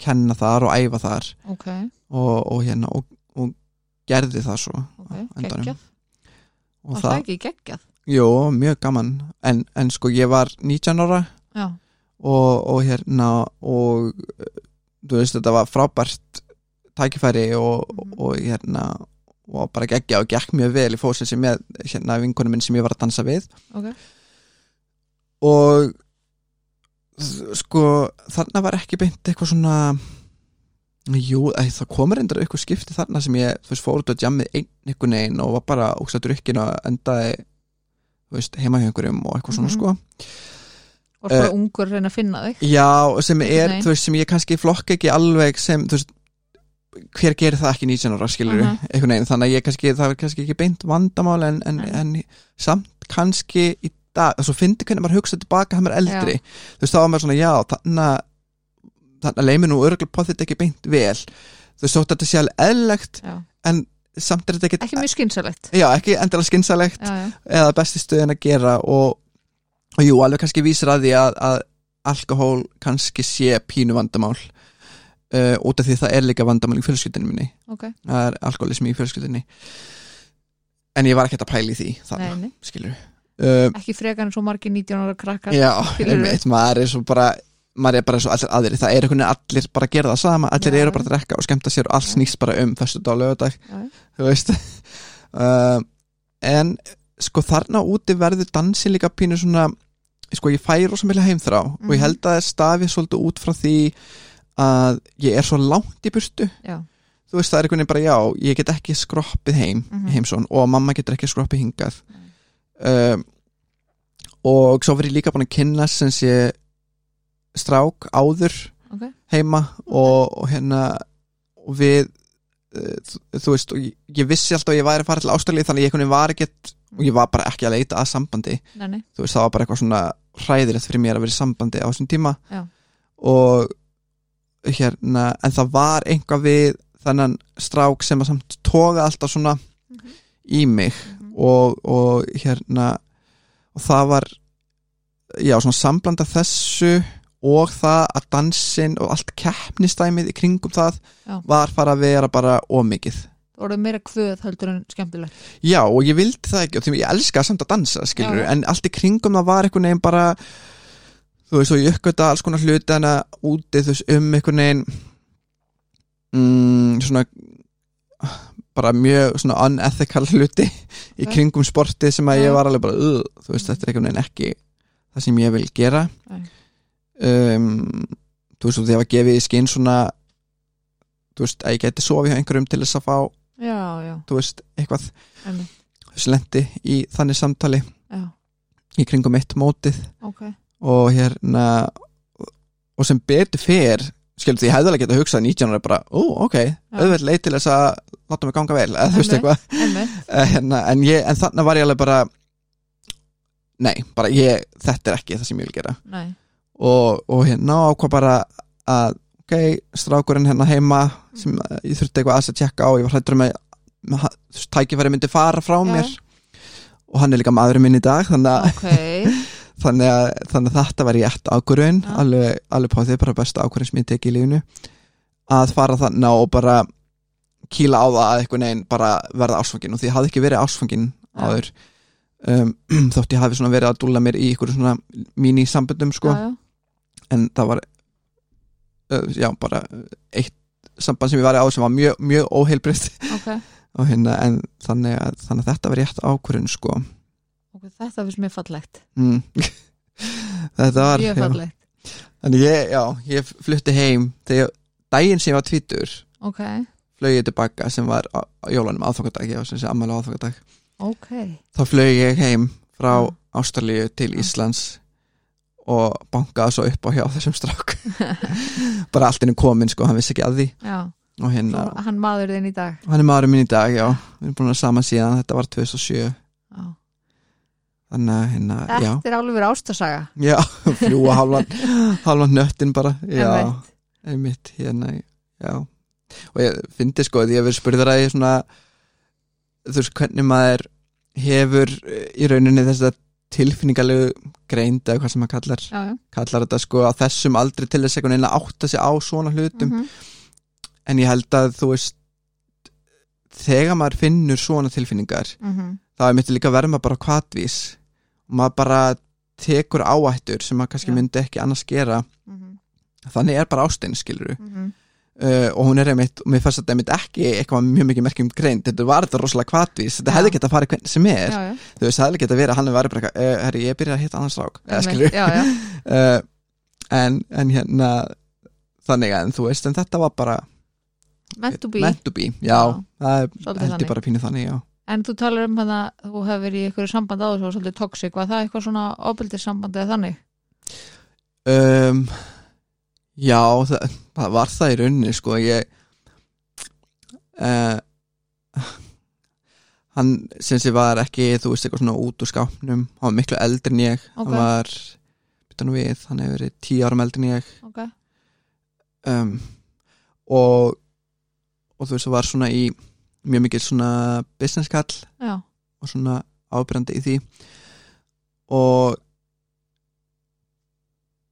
kenna þar og æfa þar ok, og, og hérna og, og gerði það svo ok, á endanum. geggjað og Var það ekki geggjað? jú, mjög gaman en, en sko ég var 19 ára og, og hérna og þú veist þetta var frábært tækifæri og, Mhm. og hérna og bara geggja og gekk mjög vel í fósilsi með hérna vinkonum minn sem ég var að dansa við ok, og sko þarna var ekki beint eitthvað svona jú, það komur endur eitthvað skipti þarna sem ég þú veist, fór út á jammið einn einhvern veginn og var bara ógst að drukkin og endaði þú veist, heima hjá einhverjum og eitthvað svona Mhm. sko og bara Eh, ungur reyna að finna þig já, sem er, veginn. þú veist, sem ég kannski flokka ekki alveg sem, þú veist hver gerir það ekki 19 ára, skilur Mhm. einhvern veginn, þannig að ég kannski, það er kannski ekki beint vandamál en, en, Nei. en samt kannski í dag, þess að fyndi hvernig maður hugsa tilbaka hann er eldri, þú veist, þá var maður svona já, þannig að leimi nú örgulega på þetta ekki beint vel. Þú veist, þótt að þetta sé alveg eðlilegt já. en samt er þetta ekki ekki mjög skynsalegt já, ekki endilega skynsalegt já, já, eða besti stöðin að gera og, og jú, alveg kannski vísir að því að, að alkohól kannski sé pínu vandamál uh, út af því það er líka vandamál í fjölskyldinu minni. Ok, það er alkoholismi í fjölskyldinni en ég var ekki að pæla í því nei skilur uh, ekki frekar en svo margir 19 ára krakkar já, einmitt, maður er svo bara maður er bara svo allir aðrir, það er allir bara að gera það sama, allir Já. eru bara að drekka og skemmta sér og allt snýst bara um fyrstu dag lögadag Já, já. þú veist. Uh, en sko þarna úti verður dansi líka pínu svona sko ég fæ rosa meðlega heimþrá og Mhm. ég held að það stafi svolítið út frá því að ég er svo langt í burtu. Já, þú veist það er einhvern veginn bara já ég get ekki skroppið heim Mhm. í heimsón og mamma getur ekki skroppið hingað. Um, og svo verður ég líka búin að kynna sem sé strák áður ok. heima og, og hérna og við uh, þú, þú veist, og ég, ég vissi alltaf að ég væri að fara til Ástralíu þannig ég einhvern veginn var ekkert og ég var bara ekki að leita að sambandi. Nei, nei, þú veist, það var bara eitthvað svona hræðilegt fyrir mér að vera í sambandi á þessum tíma. Já. og hérna, en það var einhvað við þennan strák sem að samt toga alltaf svona Mhm. í mig Mhm. og, og hérna og það var já, svona samblanda þessu og það að dansin og allt keppnistæmið í kringum það Já. var fara að vera bara ómikið það voru meira kvöð heldur en skemmtilegt Já, og ég vildi það ekki og því ég elska samt að dansa, skilur Já. en allt í kringum það var einhvern veginn bara þú veist, og ég uppgöta alls konar hluti hana úti, þú veist, um einhvern veginn mm, svona bara mjög svona unethical hluti í kringum sportið sem að ég var alveg bara, uh, þú veist, þetta er einhvern veginn ekki það sem ég vil gera. Um, þú veist, og því að gefið í skinn svona þú veist, að ég geti sofið hjá einhverjum til þess að fá, já, já, þú veist, eitthvað enni, slendi í þannig samtali já, í kringum eitt mótið. Ok og hérna og sem betur fer skilur því ég hefði alveg getað hugsað 19 ára bara, ó, ok, auðveld leið til þess að láta mig ganga vel, eða þú veist eitthvað. Eh, hérna, en, ég, en þannig var ég alveg bara nei, bara ég þetta er ekki það sem ég vil gera. Nei, og, og hérna ákvað bara að, ok, strákurinn hérna heima sem eh, ég þurfti eitthvað aðeins að tjekka á ég var hrættur með að tækifæri myndi fara frá Já. mér. Og hann er líka maðurinn minn í dag þannig að ok þannig að, þannig að þetta var rétt ákvörðun. Já. alveg, alveg því bara besta ákvörðun sem ég teki í lífinu. Að fara þannig og bara kýla á það að einhvern veginn bara verða ásfangin og því ég hafði ekki verið ásfangin Já. áður. Um, þótt ég hafi svona verið að dúlla mér í ykkur svona mínisamböndum sko. Já, en það var uh, já bara eitt samband sem ég var í á sem var mjög, mjög óheilbreytt ok, og hérna en þannig að, þannig að þetta var rétt ákvörðun sko ok, þetta finnst mér fallegt. Mm. þetta var mjög fallegt, Þannig ég, já, ég flutti heim þegar daginn sem ég var tvítur ok. flög ég tilbaka sem var á, á jólanum aðfangadag, ég var sem sé ammæli aðfangadag. Ok, þá flög ég heim frá Já. Ástralíu til Já. Íslands og bankaði svo upp á hjá þessum strák. Bara allt innum komin sko, hann vissi ekki að því. Já. Og hérna, hann maður þinn í dag. Hann er maðurinn minn í dag, já. Við erum búin að saman síðan, þetta var 2007 já, þannig að hérna, já, Þetta er alveg verið ástasaga. Já fljúa halvan, halvan nöttin bara. Já, Einmitt. hérna, já. Og ég fyndi sko, því ég hef verið spurður að ég svona þú veist, hvernig maður hefur eh, í rauninni þess að tilfinningalegu greind eða hvað sem maður kallar Já, já. kallar þetta sko á þessum aldri til þess að átta sig á svona hlutum. Mhm. en ég held að þú veist þegar maður finnur svona tilfinningar Mhm. þá er mitt líka að verma bara kvatvís og maður bara tekur áættur sem maður kannski Já. myndi ekki annars gera. Mhm. þannig er bara ástein skilur Mhm. uh, og hún er einmitt, og mér fannst þetta einmitt ekki eitthvað mjög mikið merkjum greind, þetta var þetta rosalega kvatvís þetta Já. hefði gett að fara hvernig sem er. Já, þú veist, það hefði gett að vera að hann var bara eitthvað, uh, herri, ég byrja að hitta annars rák uh, en, en hérna þannig að, en þú veist, en þetta var bara Meant to be meant to be, já, Já, það er svolítið held þannig. ég bara pínu þannig, já. En þú talar um að þú hefur verið í einhverju samband á þessu og svolítið toxic, var það eitthvað svona ofbeldis samband eða þannig? um, já, það, það var það í rauninni, sko ég uh, hann sem sé var ekki, þú veist, eitthvað svona út úr skápnum, hann var miklu eldri en ég. Ok. hann var, bytta nú við hann hefur verið tíu árum eldri en ég. Ok, um, og og þú veist það var svona í mjög mikil svona business kall já, og svona ábyrjandi í því. Og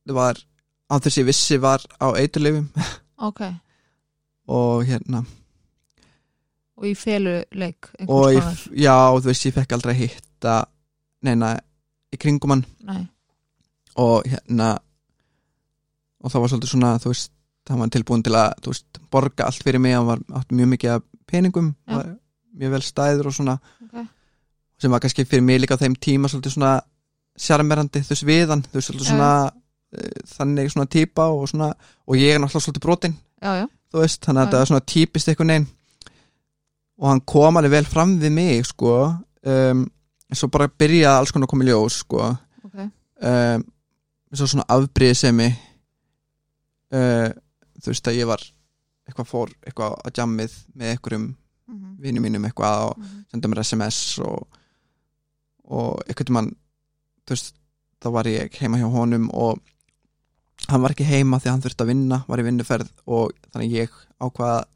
það var á þess ég vissi var á eiturleifum ok. Og hérna. Og í feluleik og ég, já þú veist ég fekk aldrei hitta neina í kringum hann. Nei, og hérna og það var svolítið svona þú veist það var tilbúin til að veist, borga allt fyrir mig hann var átti mjög mikið af peningum Já. var mjög vel stæður og svona. Ok. Sem var kannski fyrir mig líka á þeim tíma svolítið svona sjarmerandi veist viðan þú veist svolítið svona uh, þannig svona típa og svona og ég er náttúrulega svolítið brotin Já, já, þú veist þannig að þetta er svona típist einhvern veginn. Og hann kom alveg vel fram við mig sko um, en svo bara byrjaði alls konar að koma í ljós sko. Ok. Um, svo svona afbríðisemi uh, þú veist að ég var eitthvað fór eitthvað á jammið með einhverjum Mhm, vinnum mínum eitthvað og mhm. senda mér SMS og, og einhvern mann þú veist, þá var ég heima hjá honum og hann var ekki heima því að hann þurfti að vinna, var í vinnuferð og þannig ég ákvað að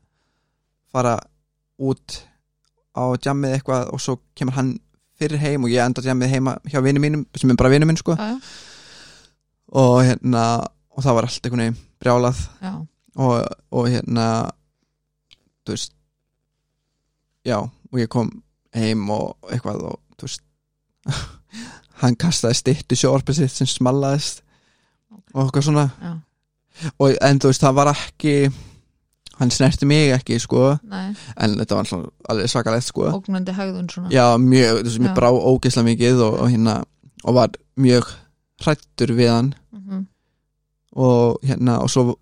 fara út á jammið eitthvað og svo kemur hann fyrir heim og ég enda jammið heima hjá vinnum mínum, sem er bara vinnum minn sko. Já, og hérna, og það var allt einhvern veginn brjálað. Já, og, og hérna þú veist já, og ég kom heim og eitthvað og þú veist hann kastaði stittu sjórpið sitt sem smallaðist og eitthvað svona. Já, og, en þú veist, það var ekki hann snerti mig ekki, sko. Nei. En þetta var alveg svakalegt, sko. Ógnandi hegðun svona. Já, mjög, þú veist, mér brá ógeðslega mikið og, og hérna, og var mjög hrættur við hann. Mhm, og hérna og svo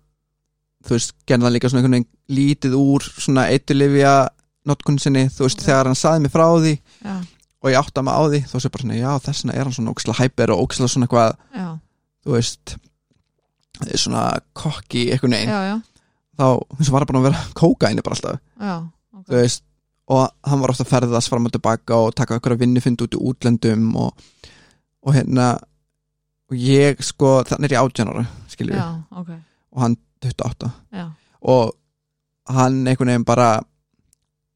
þú veist, gerði hann líka svona einhvern veginn lítið úr svona eitulifja notkun sinni, þú veist, Ok. þegar hann saði mig frá því Já, og ég átta mig á því þá sé bara svona, já, þessna er hann svona óksla hæper og óksla svona eitthvað, já, þú veist svona kokki já, já, þá, þess að var bara að vera kókaini bara alltaf, já ok. þú veist og hann var ofta að ferðast fram og tilbaka og taka okkur að vinnufund út í útlendum og, og hérna og ég sko, þannig er ég Já, ok, og hann 28 já, og hann einhvern veginn bara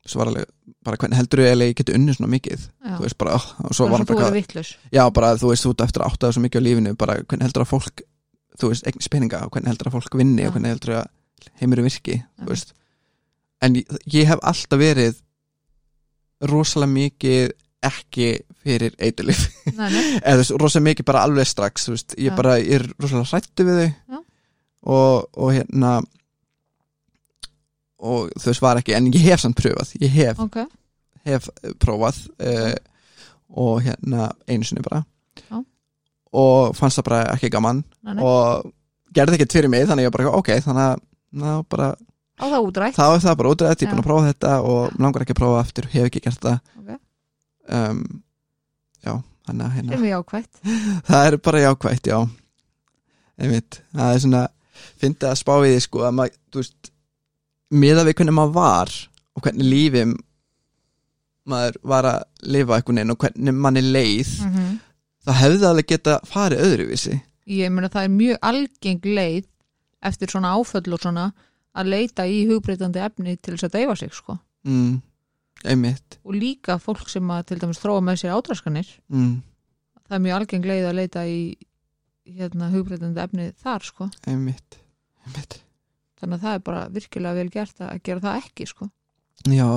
svo var alveg, bara hvernig heldur ég eiginlega ég geti unnið svona mikið, já þú veist bara oh, og svo var hann bara, vittlus já bara þú veist út eftir að áttaða svo mikið á lífinu, bara hvernig heldur að fólk þú veist, eignis peninga og hvernig heldur að fólk vinni Já. og hvernig heldur að heimur virki Já. þú veist, en ég, ég hef alltaf verið rosalega mikið ekki fyrir nei, eða þú veist, rosalega mikið bara alveg strax þú veist, ég bara, ég er rosalega hrættu við þau. Og, og hérna og veist, var ekki en ég hef samt pröfað, ég hef, ok. hef prófað uh, og hérna einu sinni bara. Já. og fannst það bara ekki gaman. Nei, nei. og gerði ekkert fyrir mig þannig ég bara, ok, þannig að ná, bara, Á það er það bara útrætt, ég er búin að prófa þetta og mig langar ekki að prófa aftur, hef ekki gert það. Ok. um, já, þannig að hérna. Það er bara jákvætt, já. Einmitt, það er svona fyndið að spá í því sko að maður, þú veist miða við hvernig maður var og hvernig lífi maður var að lifa einhvern veginn og hvernig manni leið mm -hmm. það hefði alveg geta farið öðruvísi. Ég meina það er mjög algeng leið eftir svona áföll og svona að leita í hugbreytandi efni til þess að deyfa sig sko. Mm, einmitt. Og líka fólk sem að til dæmis þróa með sér ádraskanir mm, það er mjög algeng leið að leita í hérna hugbreytandi efni þar sko. Einmitt, einmitt. þannig að það er bara virkilega vel gert að gera það ekki sko. Já.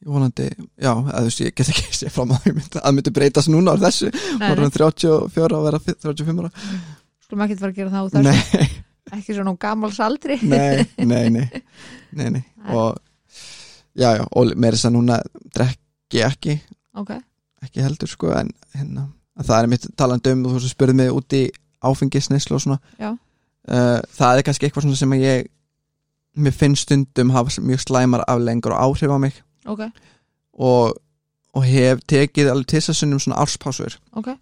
Ég vonandi, já, eða þú veist ég get ekki sé fram að það myndi, að breytast núna á þessu, vorum 34 að vera 35 ára. Skulum ekki fara að gera það út þessu. Nei, ekki svona á gamals aldri. Nei, nei, nei, nei, nei. Og já, já, og meira þess að núna drekki ekki, ok, ekki heldur sko, en hérna, það er mitt talandi um, þú veist, spurði mig út í áfengisneislu og svona. Uh, það er kannski eitthvað svona sem ég mér finnst stundum hafa mjög slæmar aflengur og áhrif á mig. Ok, og, og hef tekið alveg til þess að sunnum svona árspásur ok.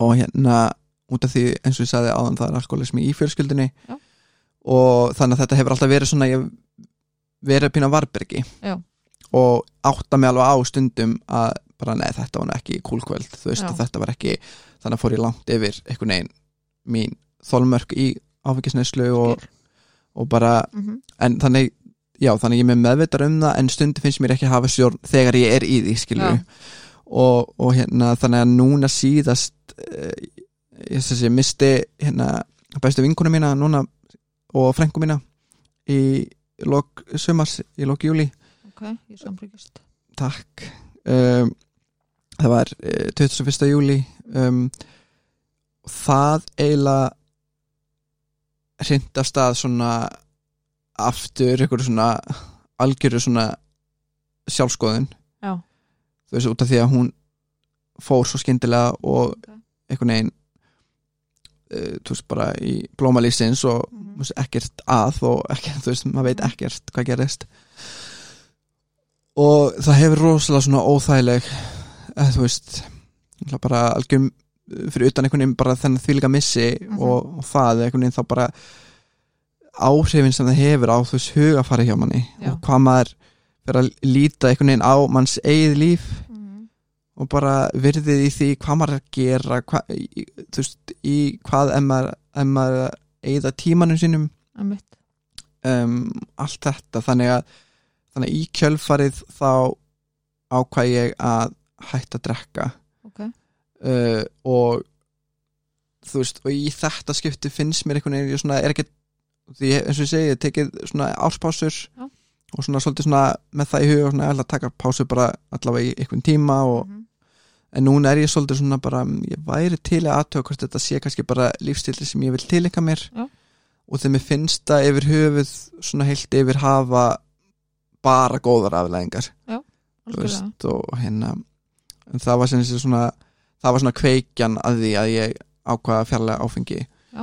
Og hérna út af því eins og ég sagði áðan það er alkoholismi í fjölskyldinni Já. og þannig að þetta hefur alltaf verið svona ég verið að pína varbergi Já. og átta mig alveg á stundum að bara neð þetta var ekki kúlkvöld veist þetta var ekki þannig að fór ég langt yfir einhvern veginn mín þólmörk í áfengisneislu og, og bara mm en þannig já þannig ég er með meðvitað um það en stundum finnst mér ekki að hafa stjórn þegar ég er í því skilju og, og hérna þannig að núna síðast uh, ég sé ég misti hérna bestu vinkuna mína núna og frængu mína í lok sumars, í lok júli ok, ég samfrikist takk. Um, það var uh, 21. júli um, og það eiginlega hrind af stað svona aftur ykkur svona algjöru svona sjálfskoðun já, þú veist út af því að hún fór svo skyndilega og Ok. einhvern veginn uh, þú veist bara í blómalýsins og Mhm. þú veist, ekkert að og ekkert, þú veist, maður veit ekkert hvað gerist og það hefur rosalega svona óþægileg þú veist bara algjörn fyrir utan einhvern veginn bara þennan þvílíka missi Mhm. og, og það einhvern veginn þá bara áhrifin sem það hefur á þú veist hugafari hjá manni Já. og hvað maður fyrir að líta einhvern veginn á manns eigið líf mm. og bara virðið í því hvað maður er að gera hva, í, þú veist, í hvað ef maður, maður er að tímanum sínum um, allt þetta þannig að, þannig að í kjölfarið þá ákvað ég að hætta að drekka ok, uh, og þú veist, og í þetta skipti finnst mér einhvern veginn, ég svona er ekki því eins og ég segi, ég tekið svona áspásur Já. og svona svolítið svona með það í huga, svona ég ætla að taka pásu bara allavega í einhvern tíma og Mhm. en núna er ég svolítið svona bara ég væri til að aðtöka hvort þetta sé kannski bara lífstilli sem ég vil tilika mér Já. og þegar mér finnst það yfir höfuð svona heilt yfir hafa bara góðar afleðingar veist, og hérna en það var sem sé svona það var svona kveikjan að því að ég ákvaða fjarlæga áfengi Já.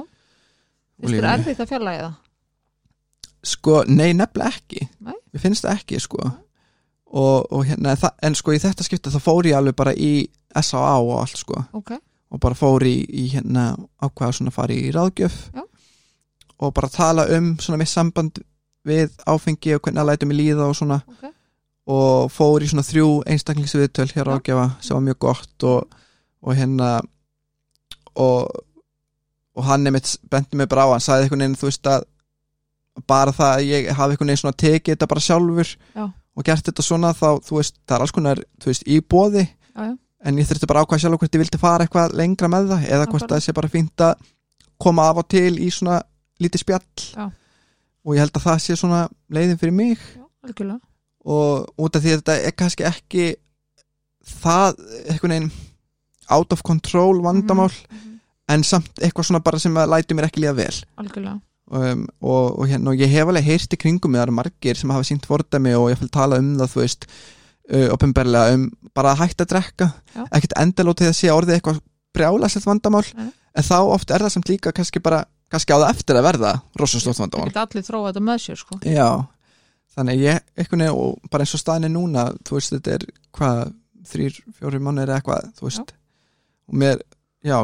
Finnst þér erfitt að fjarlæga það? sko, nei nefnilega ekki Nei? mér finnst það ekki sko og, og hérna, en sko í þetta skipti þá fór ég alveg bara í S.A.A. og allt sko Ok, og bara fór í, í hérna ákvaða svona fara í ráðgjöf Já. og bara tala um svona mitt samband við áfengi og hvernig að læta mig líða og svona ok, og fór í svona þrjú einstaklingsviðtöl hér Já. ráðgjafa sem var mjög gott og, og hérna og, og hann benti mig bara á hann sagði einhvern veginn þú veist að bara það að ég hafi einhvern veginn svona tekið þetta bara sjálfur Já. og gert þetta svona þá þú veist það er alls konar þú veist í bóði já, já, en ég þurfti bara ákvæða sjálf hvort ég vildi fara eitthvað lengra með það eða hvort það sé bara fínt að koma af og til í svona lítið spjall. Og ég held að það sé svona leiðin fyrir mig. Algjörlega og út af því að þetta er kannski ekki það einhvern veginn out of control vandamál Mhm, en samt eitthvað svona bara sem að lætu mér ekki líða vel. Algjörlega, um, og, og, hérna, og ég hef alveg heyrt í kringum með það eru margir sem hafa sínt fordæmi og ég vil tala um það þú veist uh, opinberlega um bara að hætta að drekka. Ekkert endalótið að sé orðið eitthvað brjálæslegt vandamál Nei. en þá oft er það samt líka kannski bara kannski á það eftir að verða rosaslótt það vandamál. Geta allir þróa þetta með sér sko. Já, þannig ég eitthvað nefn og bara eins og staðin er núna þú veist þetta er hvað þrýr, fjóri mánuðir eða eitthvað þú veist. Og mér, já,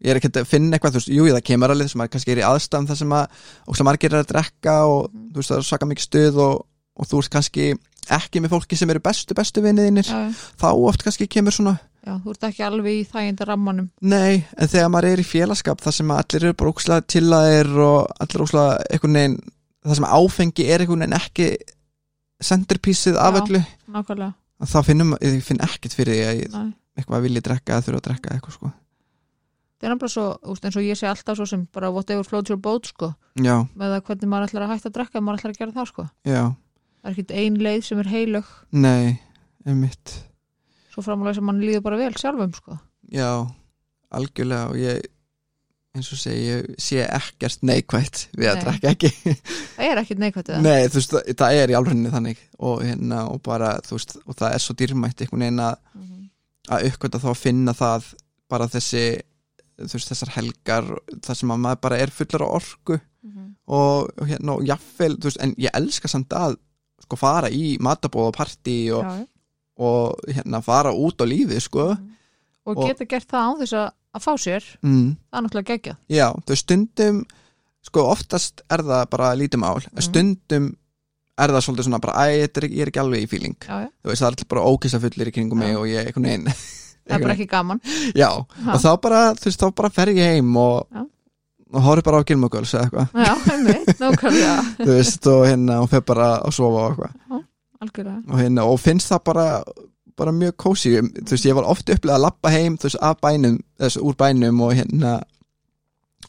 ég er ekki að finna eitthvað, þú veist, jú, það kemur alveg þessum að kannski er í aðstæðum þar sem að og sem margir er að drekka og Mhm. þú veist það er svaka mikið stuð og, og þú veist kannski ekki með fólki sem eru bestu, bestu vinniðinir Já, já, þá oft kannski kemur svona. Já, þú ert ekki alveg í þæginda rammanum. Nei, en þegar maður er í félagskap þar sem allir eru bara ókslega tillaðir og allir ókslega einhvern veginn það sem áfengi er einhvern veginn ekki centerpísið af öllu. þá finnum, ég finn ekkert fyrir því að ég eitthvað vilja drekka eða þurfa að drekka eitthvað sko. Það er náttúrulega svo, úst, eins og ég sé alltaf svo sem bara whatever floats your boat sko. Já, með það hvernig maður ætlar að hætta að drekka maður ætlar að gera það sko. Já, það er ekkit ein leið sem er heilög. Nei einmitt, svo framulega sem mann líður bara vel sjálfum sko. Já algjörlega. Og ég eins og segi, ég sé ekkert neikvætt við að Nei. drekka ekki. Það er ekkit neikvætt eða nei, þú veist, það, það er í alveg þannig. Og hérna, og bara, veist og það er svo dýrmætt einhvern veginn að Mhm. að uppkvæmta þá að finna það bara þessi, þú veist, þessar helgar þar sem að maður bara er fullar á orku. Mhm. og, og hérna, og jafnvel, þú veist, en ég elska samt að sko fara í matabóð og partí og, og hérna fara út á lífið, sko. Og Og- geta gert það án þess að, að fá sér mm. það er náttúrulega geggjað. Já, veist, stundum sko oftast er það bara lítið mál en stundum er það svolítið svona bara, æ, er, ég er ekki alveg í feeling. Já, já. þú veist, það er allir bara ókissa fullir í kringum mig og ég einhvern veginn það er bara ekki gaman. Já, Ha. og þá bara, þú veist, þá bara fer ég heim og, og horf bara á Gilmore Girls eða eitthvað, já, einmitt, nákvæmlega. Þú veist, og hérna og fer bara að sofa og eitthvað. Og, hérna, og finnst það bara bara mjög kósi, þú veist, ég var oft upplega að lappa heim, þú veist, af bænum þess, úr bænum og hérna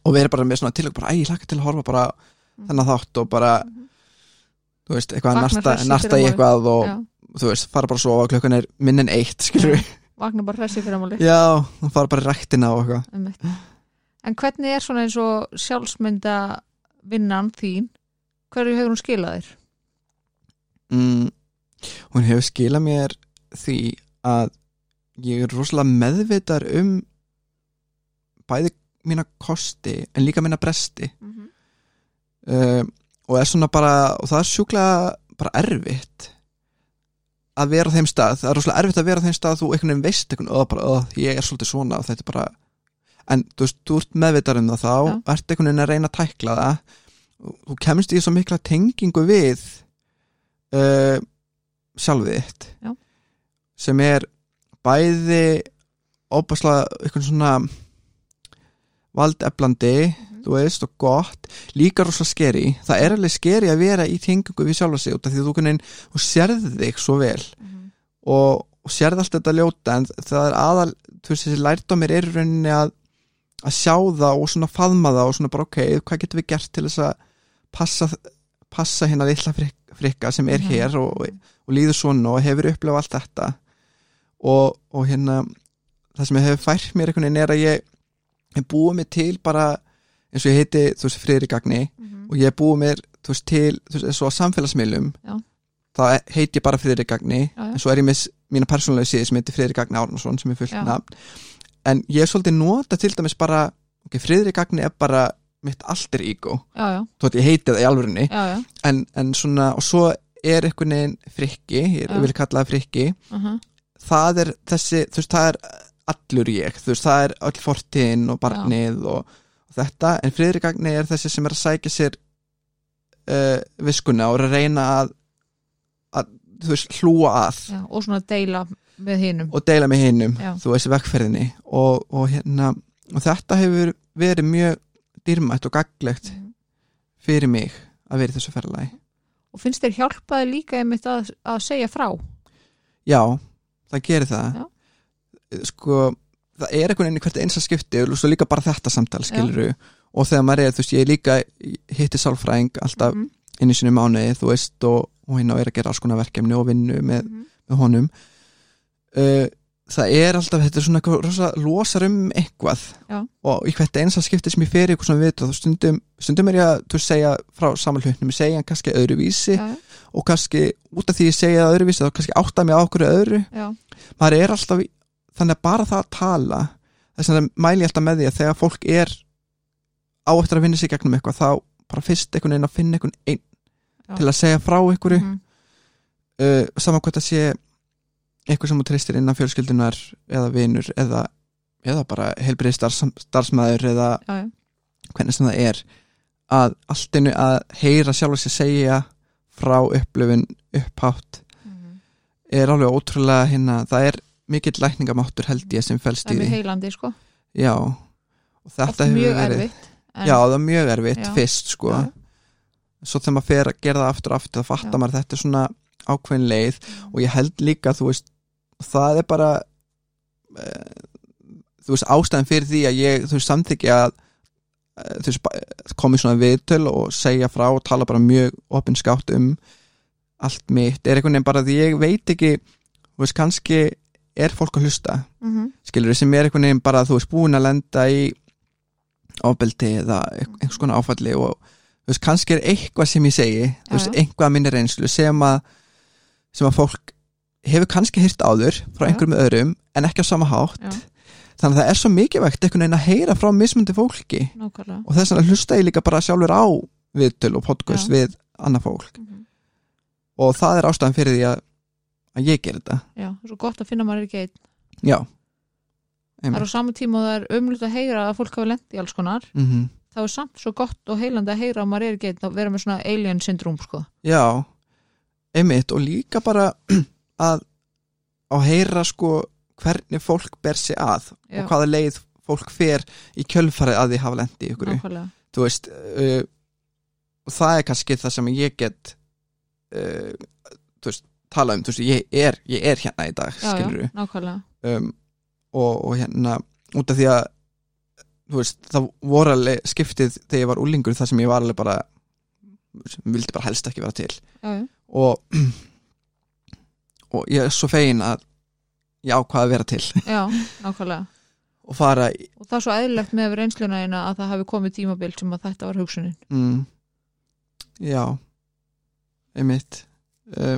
og verið bara með svona tilög, bara, æ, ég laka til að horfa bara Mm. þennan þátt og bara þú veist, eitthvað nasta, hress í eitthvað og já, þú veist, fara bara að sofa klukkan er minn en eitt, skilur við vakna bara hressi fyrir máli já, og fara bara í ræktina og eitthvað. En hvernig er svona eins og sjálfsmynda vinnan þín? Hverju hefur hún skilað þér? mm, hún hefur skilað mér því að ég er rosalega meðvitar um bæði mína kosti en líka mína bresti Mm -hmm. uh, og er svona bara og það er sjúklega bara erfitt að vera á þeim stað það er rosalega erfitt að vera á þeim stað að þú einhvern veginn veist einhvern veginn, bara, "Ó, ég er svolítið svona og þetta er bara en þú veist, þú ert meðvitar um það þá Já. ert einhvern veginn að reyna að tækla það þú kemst í svo mikla tengingu við uh, sjálfið þitt Já. Sem er bæði óbærslega eitthvað svona valdeflandi þú veist, og gott, líka rosa skeri það er alveg skeri að vera í tengingu við sjálfa sig út af því að þú, kunnin, þú sérði þig svo vel. Og, og sérði allt þetta ljóta en það er aðal, þú veist, þessi lærdómir er rauninni að, að sjá það og svona faðma það og svona bara ok, hvað getum við gert til þess að passa, passa hérna frik, frikka sem er Mhm. hér og, og líður svona og hefur upplifað allt þetta og, og hérna það sem hefur fært mér einhvern veginn er að ég hef búið mig til bara eins og ég heiti, þú veist, Friðrikagni og ég hef búið mér, þú veist, til þú veist, eins og samfélagsmiðlum Já. þá heit ég bara Friðrikagni en svo er ég með mína persónulegu síði sem heitir Friðrikagni Árnason sem er fullt nafn en ég hef svolítið nota til dæmis bara ok, Friðrikagni er bara mitt alter ego, þú veist, ég heiti það í já. en, en svona, og svo er einhvern veginn frikki, ég Já. vil kalla það frikki Uh -huh. Það er þessi, þú veist, það er allur ég, þú veist, það er öll fortíðin og barnið og, og þetta. En friðrikagni er þessi sem er að sækja sér uh, viskuna og er að reyna að, að þú veist, hlúa að. Já, og svona deila með hinnum og deila með hinnum, þú veist, vekkferðinni og, og hérna, og þetta hefur verið mjög dýrmætt og gaglegt fyrir mig að vera í þessu ferðalagi og finnst þér hjálpaði líka einmitt að, að segja frá? Já, það gerir það. Já. sko það er einhvern veginn hvert einsa skipti og svo líka bara þetta samtal skiluru og þegar maður er, þú veist, ég líka hitti sálfræðing alltaf Mhm, einu sinni í mánuði, þú veist, og, og hérna er að gera alls konar verkefni og vinnu með, mhm. með honum. Uh, það er alltaf, þetta er svona eitthvað rosa losar um eitthvað. Já. og í hvert einsa skipti sem ég fer eitthvað svona við þá stundum, stundum er ég að, þú segja frá saman hlutnum, ég segja kannski öðruvísi já, og kannski út af því ég segja öðruvísi þá kannski átta mig á okkur öðru. Já, maður er alltaf þannig að bara það að tala þess að mæli alltaf með því að þegar fólk er á eftir að vinna sig gegnum eitthvað þá bara fyrst einhvern veginn að finna einhvern einn til að segja frá einhverju. Mhm, uh, saman hvað það sé eitthvað sem þú treystir innan fjölskyldunar eða vinur eða, eða bara heilbrið starfs, starfsmæður eða já, já, hvernig sem það er að alltinu að heyra sjálf sér segja frá upplöfun upphátt mhm, er alveg ótrúlega hérna, það er mikill lækningamáttur held ég sem fælst það í er mjög því. heilandi sko. Já, og þetta hefur verið erfitt en, já, það er mjög erfitt Já. fyrst sko. Svo þegar maður fer að gera það aftur og aftur þá fattar maður að þetta er svona ákveðin leið og ég held líka, þú veist það er bara uh, þú veist, ástæðan fyrir því að ég, þú veist, samþykja að uh, þú veist, komið svona viðtöl og segja frá og tala bara mjög opinskátt um allt mitt, er einhvern veginn bara því ég veit ekki, þú veist, kannski er fólk að hlusta, Mhm. skilur sem er einhvern veginn bara, þú veist, búin að lenda í ofbeldi eða einhvers konar áfalli og þú veist, kannski er eitthvað sem ég segi, þú veist, einhvað að minni reynslu sem að sem að fólk hefur kannski hýrt áður frá einhverjum öðrum en ekki á sama hátt. Já. þannig að það er svo mikilvægt einhvern veginn að heyra frá mismundi fólki. Nákvæmlega. Og þess vegna hlusta ég líka bara sjálfur á viðtöl og podcast Já. við annað fólk. Mhm. og það er ástæðan fyrir því að, að ég ger þetta. Já, það er svo gott að finna maður ekki einn. Já. Það er á sama tíma og það er umlut að heyra að fólk hafi lent í alls konar. Mm -hmm. það er samt svo gott og heilandi að heyra að maður er ekki einn að vera með svona alien syndróm sko. Já, einmitt og líka bara að að heyra sko hvernig fólk ber sig að Já. og hvaða leið fólk fer í kjölfarið að því hafa lendi í ykkur þú veist uh, og það er kannski það sem ég get uh, þú veist, tala um, þú veist, ég er, ég er hérna í dag, já, skilur nákvæmlega. Um, og, og hérna út af því að þú veist, það voru alveg skiptið þegar ég var úlingur þar sem ég var alveg bara vildi bara helst ekki vera til. Já, já, og og ég er svo fegin að ég ákvaða að vera til. Já, nákvæmlega. Og fara í, og það er svo eðlilegt með reynsluna eina að það hafi komið tímabil sem að þetta var hugsunin. Mm, já. Einmitt. Uh,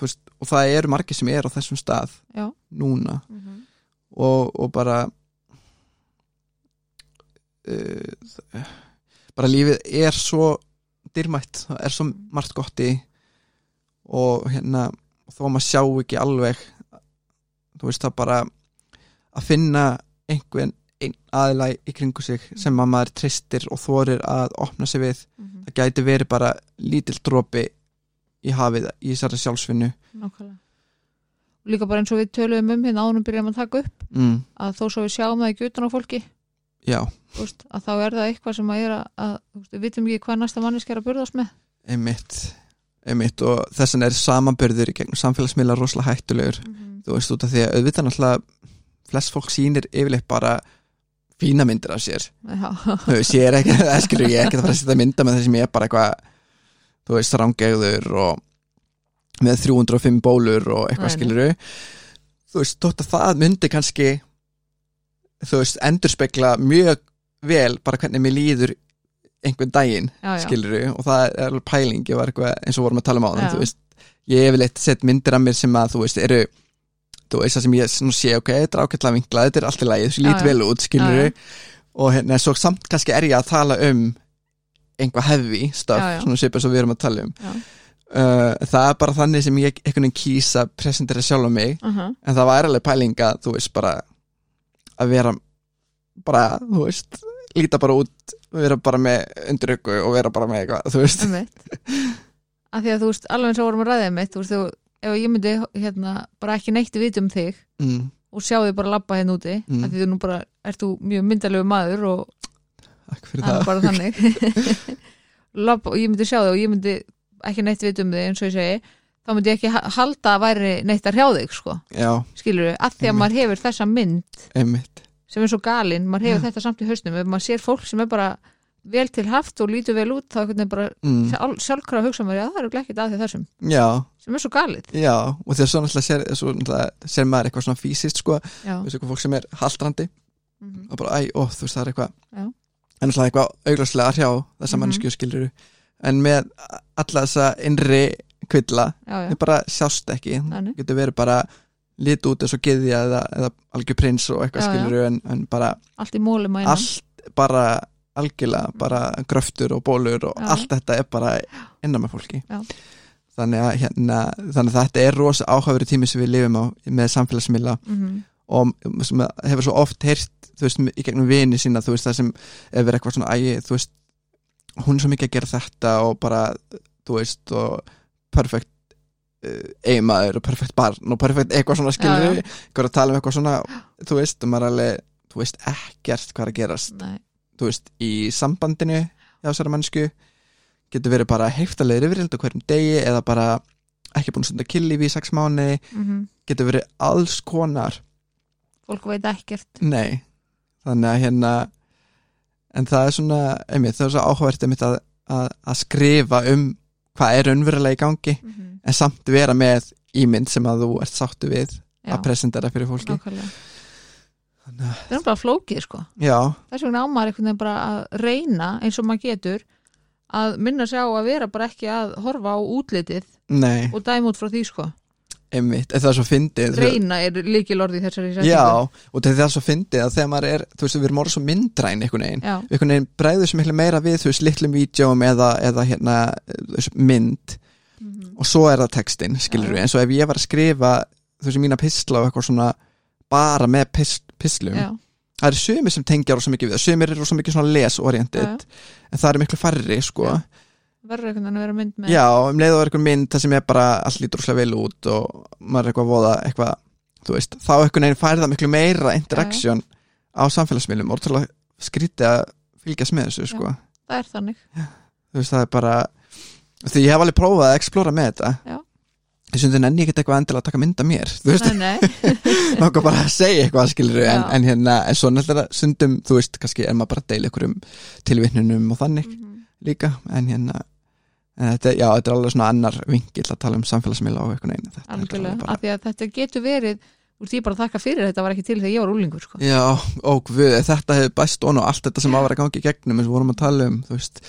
veist, og það eru margir sem er á þessum stað já, núna. Mm -hmm. og, og bara uh, bara lífið er svo dýrmætt, það er svo margt gott í og hérna þó að maður sjá ekki alveg þú veist það bara að finna einhvern einn aðila í kringu sig sem að maður tristir og þorir að opna sig við Mhm. það gæti verið bara lítill dropi í hafið í þessari sjálfsvinnu. Nákvæmlega. Líka bara eins og við töluðum um hérna ánum byrjum að taka upp mm, að þó svo við sjáum það ekki utan á fólki já, veist, að þá er það eitthvað sem að er að, að við vitum ekki hvað næsta manneski er að burðast með. Einmitt einmitt og þessan er samanbörður í gegnum samfélagsmiðla rosalega hættulegur mm -hmm. þú veist út af því að auðvitað náttúrulega flest fólk sýnir yfirleitt bara fína myndir af sér þú veist, ég er ekki, það skilur ég ekki að fara að setja mynda með þessum ég er bara eitthvað þú veist, rángegður og með 305 bólur og eitthvað Nei, nei. skilur þú veist, þótt að það myndi kannski þú veist, endurspegla mjög vel bara hvernig mér líður einhvern daginn skilur og það er pæling ég var eitthvað eins og vorum að tala um á þann þú veist, ég hef leitt sett myndir af mér sem að þú veist, eru þú veist það sem ég sé, ok, þetta er ákveðlega vinklað þetta er allt í lagi, Já, lít vel út skilur já. og hérna, svo samt kannski er ég að tala um einhvað Já, já. svona svipað svo við erum að tala um uh, það er bara þannig sem ég einhvern veginn kýs að presentera sjálf á mig uh -huh. en það var alveg pæling að þú veist bara að vera bara, þú veist, líta bara út vera bara með undiröku og vera bara með eitthvað, þú veist. Af því að þú veist, alveg eins og vorum að ræða mitt, þú veist, þú, ef ég myndi hérna, bara ekki neitt vit um þig mm, og sjá þig bara labba hérna úti Mm. af því þú nú bara, ert þú mjög myndalegu maður og það er bara þannig. Labba, og ég myndi sjá þig og ég myndi ekki neitt vit um þig eins og ég segi þá myndi ég ekki ha- halda að væri neitt að hrjá þig sko, já, skilur við, af því að Einmitt. maður hefur þessa mynd. Einmitt sem er svo galinn, maður hefur þetta samt í hausnum. Ef maður sér fólk sem er bara vel til haft og lítur vel út, þá veginn bara mm, sjálf, sjálfkrafa hugsa maður, já það er ekki að því þessum. Já, sem er svo galið. Já og svo náttúrulega sér, sér maður eitthvað svona fysiskt sko, eitthvað fólk sem er haldrandi mhm, og bara, æ, ó, þú veist það er eitthvað en náttúrulega eitthvað augljóslega að hrjá þessa mm -hmm. skilur en með alla þessa innri kvilla, þau bara sjást ekki. Nei. getur verið bara lit út eins og geðja eða, eða algjör prins og eitthvað skilur en, en bara allt í mólum að allt bara algjörlega bara gröftur og bólur og Já. allt þetta er bara innan með fólki Já. þannig að, hérna, þannig að þetta er rosa áhafur tími sem við lifum á með samfélagsmiðla Mhm, og sem hefur svo oft heyrt þú veist, í gegnum vini sína þú veist, það sem er eitthvað svona ægi, þú veist hún er svo mikið að gera þetta og bara, þú veist og perfect uh, eiginmaður og perfekt barn og perfekt eitthvað svona skilur eitthvað að tala um eitthvað svona þú veist, er alveg, þú veist ekkert hvað er að gerast, Nei, þú veist í sambandinu hjá þessari mannsku getur verið bara heiftalegir yfirhild á hverjum degi eða bara ekki búin að stunda killífi í sex mánu mm getur verið alls konar. Fólk veit ekkert. Nei, þannig að hérna en það er svona, einmitt, það er svo einmitt að, að, að skrifa um hvað er raunverulega í gangi. Mm -hmm. En samt vera með ímynd sem að þú ert sáttu við Já, að presentera fyrir fólki. Nákvæmlega. Þannig að- Það er bara flókið sko. Já, Þess vegna ámar einhvern veginn bara að reyna eins og maður getur að minna sig á að vera bara ekki að horfa á útlitið nei, og dæma út frá því sko. Einmitt. En það er svo fyndið. Reyna er líkil orði í þessari setningu. Já, og það er svo fyndið að þegar maður er þú veist, við erum orðið svo myndræn einhvern veginn. Já, einhvern veginn bregður svo miklu meira við þú veist, litlum vídjóum eða, eða hérna þú veist, mynd Mhm. og svo er það textin, skilur við eins og ef ég var að skrifa þú veist, mína pistla og eitthvað svona bara með pist, pistlum já, það eru sumir sem tengja rosa mikið við það sumir eru rosa mikið svona já. en það eru miklu færri, sko Já. verður einhvern veginn að vera mynd með Já, um leið og er einhver mynd það sem er bara allt lítur úrslega vel út og maður er eitthvað að voða eitthvað þú veist, þá einhvern veginn færi það miklu meira interaction á samfélagsmiðlum og skrítið að fylgjast með þessu sko. það er þannig þú veist, það er bara því ég hef alveg prófað að explora með þetta. Já. ég sundi nenni ekkert eitthvað endilega að taka mynd af mér þú veist, náttúrulega bara að segja eitthvað skilur en, en hérna, en svo náttúrulega sundum, þú veist, kannski er maður bara að deila ykkur um tilvittnunum og þannig Mhm. líka en hérna en þetta, já, þetta er alveg svona annar vingill að tala um samfélagsmiðla og eitthvað neina. Þetta algjörlega af því að þetta getur verið úr því bara að þakka fyrir þetta var ekki til þegar ég var úlingur sko. Já, og við, þetta hefur bæst og allt þetta sem á að vera gangi í gegnum eins og vorum að tala um, þú veist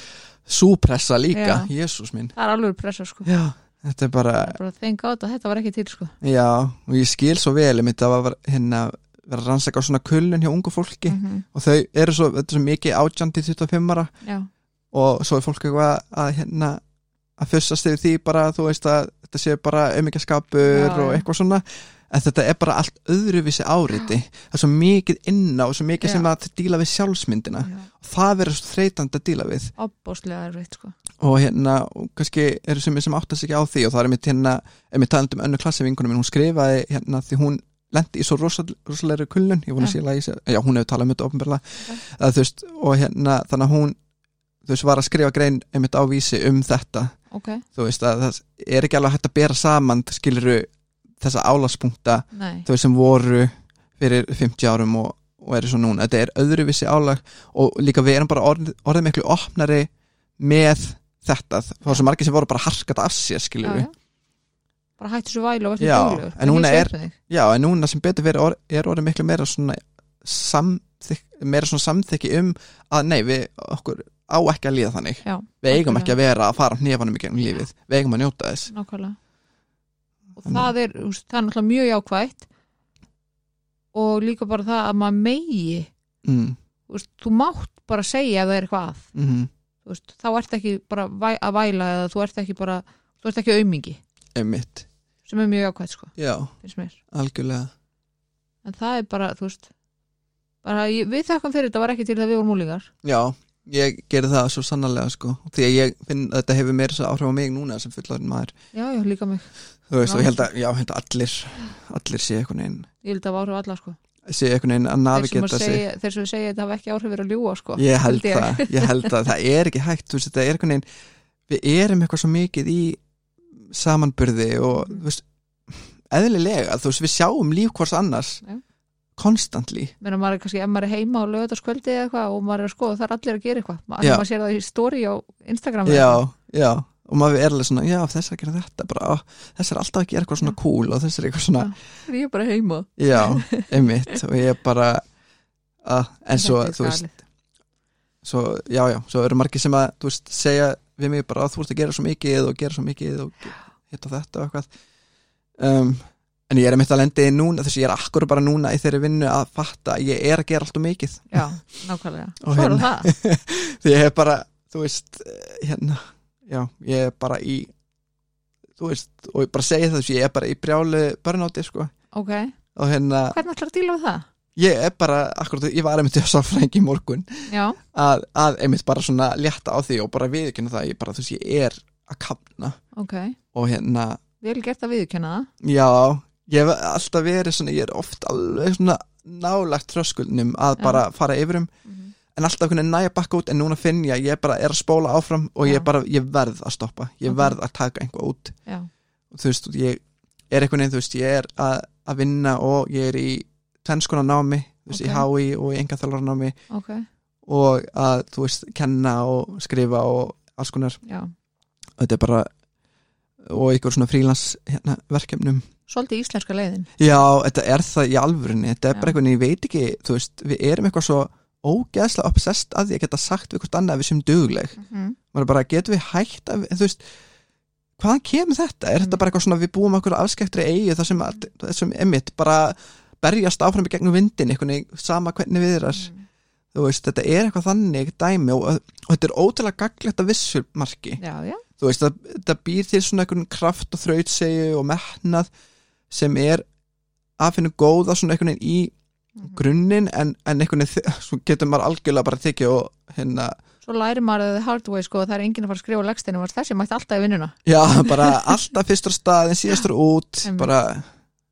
súpressa líka, Já. jésús minn. Það er alveg pressa sko. Já, þetta er bara bara þengi á þetta, þetta var ekki til sko. já, og ég skil svo vel einmitt að var hérna vera að rannsaka á svona kullun hjá ungu fólki. Mm og þau eru svo, þetta er svo mikið átjandi 25 ára. Já, og svo er fólk eitthvað að hérna að fussast yfir því bara, þú veist að þetta sé bara auðmyggjaskapur Já, og eitthvað svona en þetta er bara allt öðruvísi áriti það er svo mikið inna og svo mikið Já. sem að díla við sjálfsmyndina já. og það verður svo þreytandi að díla við erfitt sko. og hérna, og kannski eru sem sem áttast ekki á því og það er mitt hérna einmitt talandi um önnu klassi vingunum minn, hún skrifaði hérna því hún lendi í svo rosal, rosalegri kullun ég vona að Já. sé að ég sé, já hún hefur talað um þetta ofnbörlega, Ok. að þú veist og hérna, þannig að hún þú veist, var að skrifa grein einmitt á vísi um þetta ok, þú veist, að það er ekki alveg hægt að bera saman skiluru þessa álagspunkta þau sem voru fyrir 50 árum og, og eru svo núna. Þetta er öðruvísi álag og líka við erum bara orðið, orðið miklu opnari með þetta. Þá sem margir sem voru bara harkat af sér skilur já. bara hættu svo vælu og verður duglegur. en núna er- já, en núna sem betur verið or, er orðið miklu meira svona samþykk, meira svona samþykki um að nei, við okkur á ekki að líða þannig. Já, við eigum ekki að vera að fara hnefanum í gegnum lífið. Við eigum að njóta þess. Nákvæmlega og Þannig- það er, það er náttúrulega mjög jákvætt. Og líka bara það að maður megi mm, veist, þú mátt bara segja ef það er eitthvað að. Mm, þú veist, þá ert ekki bara að væla eða þú ert ekki bara, þú ert ekki aumingi. Einmitt, sem er mjög jákvætt sko, já, algjörlega. En það er bara, þú veist bara, við þakkum fyrir þetta var ekki til þegar við vorum múlingar Já, ég gerði það svo sannarlega sko. Því að ég finn að þetta hefur meira áhrif á mig núna sem fullorinn maður. Já, já, líka mig, þú veist og ég held að, já, held að allir allir sé einhvern veginn ég held að það var áhrif á alla sko sé einhvern veginn að navigeta að sig þeir sem segja þetta hafa ekki áhrif verið að ljúa sko ég held held ég. það, ég held að það er ekki hægt þú veist, þetta er einhvern veginn við erum eitthvað svo mikið í samanburði og Mhm. þú veist eðlilega, þú veist, við sjáum líf hvers annars Já. konstantly Meina, maður er kannski, ef maður er heima og lögðarskvöldi eða eitthvað og maður er að skoða, það er allir að gera eitthvað maður, sér það í story á Instagram já, eitthvað. já, og maður er alveg svona já, þess að gera þetta, bara, þess er alltaf að gera eitthvað svona cool og þess er eitthvað svona ég er bara heima. Já, einmitt og ég bara að, en svo, er þú veist svo, já, já, svo eru margir sem að þú veist, segja við mig bara að þú ert að gera svo mikið og gera svo mikið og hitt og þetta og eitthvað. Um, en ég er einmitt að lendi núna þess að ég er akkur bara núna í þeirri vinnu að fatta að ég er að gera allt og mikið. Já, nákvæmlega, svo er hérna- það. því ég er bara, þú veist eh, hérna, já, ég er bara í þú veist, og ég bara segi það, ég er bara í brjálu börnáti, sko, ok, og hérna hvernig ætlar að díla við það? ég er bara, akkurat, ég var einmitt í sáfrængi morgun. Að, að einmitt bara svona létta á því og bara viðkynna það, ég bara, þú veist, ég er að kapna ok, og hérna vel gert að viðurkenna það. Já, ég hef alltaf verið svona, ég er oft alveg svona nálagt tröskulnum að Já. bara fara yfirum Mhm. En alltaf næja bakka út en núna finn ég að ég bara er að spóla áfram og ég bara, ég verð að stoppa. Ég Ok. verð að taka einhvað út. Já, þú veist, ég er einhvern veginn, þú veist, ég er að, að vinna og ég er í tvennskona námi, þú veist, Ok. í HÍ og í enga námi ok, og að, þú veist, kenna og skrifa og alls konar. Já. Þetta er bara og ykkur svona frílans hérna, verkefnum. Svolítið íslenska leiðin. Já, þetta er það í alvörunni. Þetta er Já. bara eitthvað, ég veit ekki, þú veist við erum eitthvað svo ógeðslega obsessed að því að geta sagt við hvort annað að við sem dugleg mm -hmm. maður bara, getum við hægt að, þú veist hvaðan kemur þetta? Er þetta Mm. bara eitthvað svona við búum okkur afskektri eigi þar sem, þessum emitt bara berjast áfram í gegnum vindin veginn, sama hvernig við erar Mm. þú veist, þetta er eitthvað þannig dæmi og, og þetta er ótrúlega gaglegt að vissu marki Já, já, þú veist, það, það býr til svona einhvern kraft og þrautsegi og metnað sem er að finna góða svona einhvern veginn í Mhm. Grunninn en, en einhvern veginn getur maður algjörlega bara tekið og hérna, Svo læri maður það hard way sko, það er enginn að fara að skrifa legstinu, þessi mætti alltaf í vinnuna. Já, bara alltaf fyrstur stað en síðastur út bara,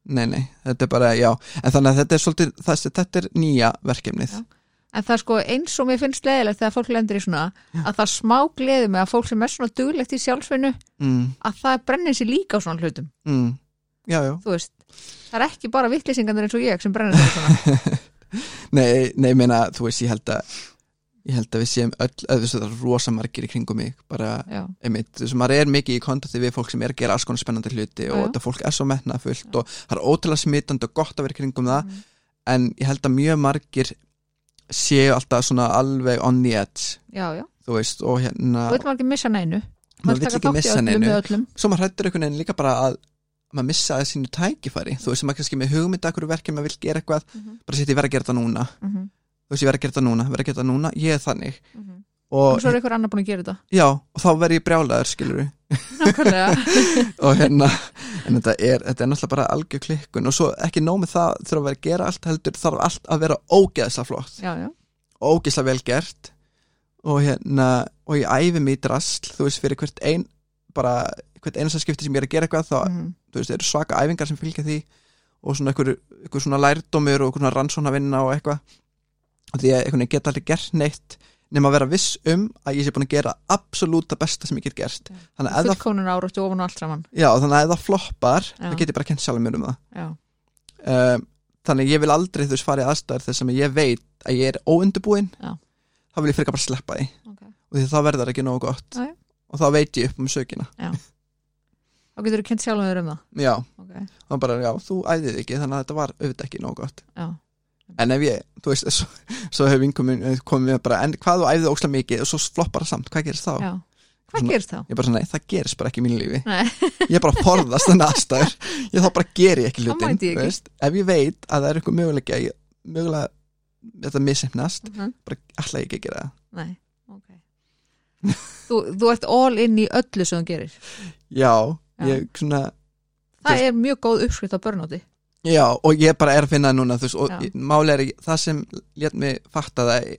nei, nei, þetta er bara, já. En þannig að þetta er svolítið, þessi, þetta er nýja verkefnið. Já. En það er sko eins og mér finnst leðilegt þegar fólk lendir í svona að það smá gleði með að fólk sem er svona duglegt í sjálfsvinnu mm, að það brennir sér líka á svona hlutum. Mm, já, já, þú veist, það er ekki bara vittlýsingarnir eins og ég sem brennir sér svona. Nei, nei, meina þú veist, ég held að ég held að við séum öll, að það er rosa margir í kringum mig, bara Já, einmitt, þú veist, maður er mikið í kontakti við fólk sem er að gera alls konar spennandi hluti Já, og já. þetta fólk er svo metnað fullt og það er ótrúlega smitandi og gott að vera í kringum það Mhm. en ég held að mjög margir séu alltaf svona alveg on the edge, já, já. Þú veist og hérna, Þú veit maður ekki missa neinu. Maður taka ekki missa neinu. svo maður hrættur einhvern veginn líka bara að maður missa að sínu tækifæri. Þú veist, maður kannski með hugmynda hverju verkefni maður vil gera eitthvað, Mhm. bara setja ég verð að gera þetta núna. Mhm, þú veist, ég verð að gera þetta núna, verð að gera þetta núna ég er þannig. Mhm. og, Og svo er einhver annar búin að gera þetta. Já, og þá verð ég brjálaður skilur við og hérna en þetta er, þetta er náttúrulega bara algjör klikkun. Og svo ekki nóg með það þurfa að vera að gera allt heldur þarf allt að vera ógeðslega flott. Já, já, ógeðslega vel gert. Og hérna og ég æfi mig í drasl þú veist fyrir hvert ein bara hvert einasta skipti sem ég er að gera eitthvað þá mhm, þú veist, eru svaka æfingar sem fylgja því og svona einhver, einhver svona lærdómur og einhver svona rannsóna vinna og eitthvað. Því að einhvern veginn geta aldrei gert neitt nema að vera viss um að ég sé búin að gera absolutt það besta sem ég get gert. Já. þannig að það, fullkónun áráttu ofan og allt saman. Já, þannig að það floppar Já. þá get ég bara kent sjálfum mér um það. Um, þannig ég vil aldrei þú veist fara í aðstæður þess að ég veit að ég er óundubúinn þá vil ég fyrir bara sleppa því. Ok. Og því það verður ekki nógu gott. Já. og þá veit ég upp um sökina Þá getur þú kent sjálfum þér um það? Já, Ok, og bara, já, þú æðið ekki þannig að þetta var auðvitað ekki nógu gott. Já, en ef ég, þú veist, svo, svo hefur vinkomin komið við bara, en hvað þú æðið óslega mikið? Og svo floppar það samt, hvað gerist þá? já. Hvað Svona- gerist þá? ég bara svona, nei, það gerist bara ekki í mínu lífi. Nei, ég bara forðast þennan aðstæður. Ég þá bara ger ég ekki hlutin ég ekki. ef ég veit að það er eitthvað mögulega mögulega þetta misefnast, Mhm. bara ætla ég ekki að gera það. Nei, ok. Þú, þú ert all in í öllu sem þú gerir? Já. Ég svona Það er mjög góð uppskrift á börnóti já, og ég bara er að finna núna veist, og máli er, það sem létt mig fatta það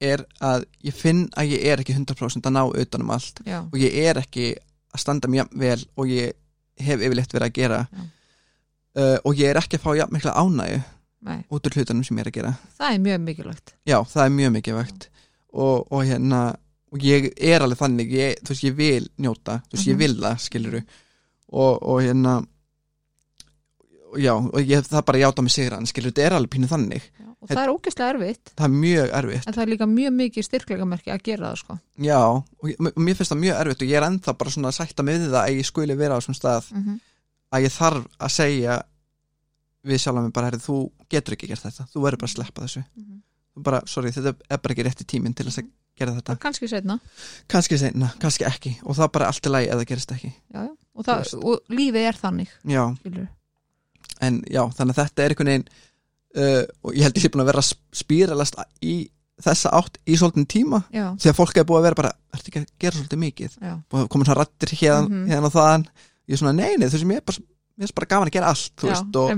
er að ég finn að ég er ekki 100% að ná utanum allt Já, og ég er ekki að standa mjög vel og ég hef yfirleitt verið að gera. Uh, og ég er ekki að fá jafn mikla ánægju nei, út úr hlutunum sem ég er að gera. Það er mjög mikilvægt. Já, það er mjög mikið vegt og, og hérna og ég er alveg þannig, ég, þú veist, ég vil njóta þú veist, Mhm. ég vil það, skiluru og, og hérna já, og ég það bara játa mig sigran, skiluru, þetta er alveg pínu þannig. Já, og það er ógeðslega erfitt. Það er mjög erfitt. En það er líka mjög mikið styrkleikamerki að gera það sko. Já, og, mér finnst það mjög erfitt og ég er ennþá bara svona að sætta með það að ég skuli vera á svona stað mm -hmm. að ég þarf að segja við sjálf mig bara, herri, þú getur ekki gert þetta. Þú verður bara að sleppa þessu. Þú bara, sorry, þetta er bara ekki rétti tíminn til að gera þetta. Kannski setna kannski seinna, kannski ekki. Og það er bara allt lagi ef það gerist ekki. Já, já. Og, það, og lífið er þannig já, en já, þannig að þetta er einhvern veginn uh, og ég held ég sé búin að vera spýralast í þessa átt í svolítinn tíma. Því að fólk er búið að vera bara, ertu ekki að gera svolítið mikið? Og komin svona rattir hérna, Mhm. hérna og þaðan. Ég er svona, nei, nei, þú sem ég er bara mér er bara gaman að gera allt, veist og,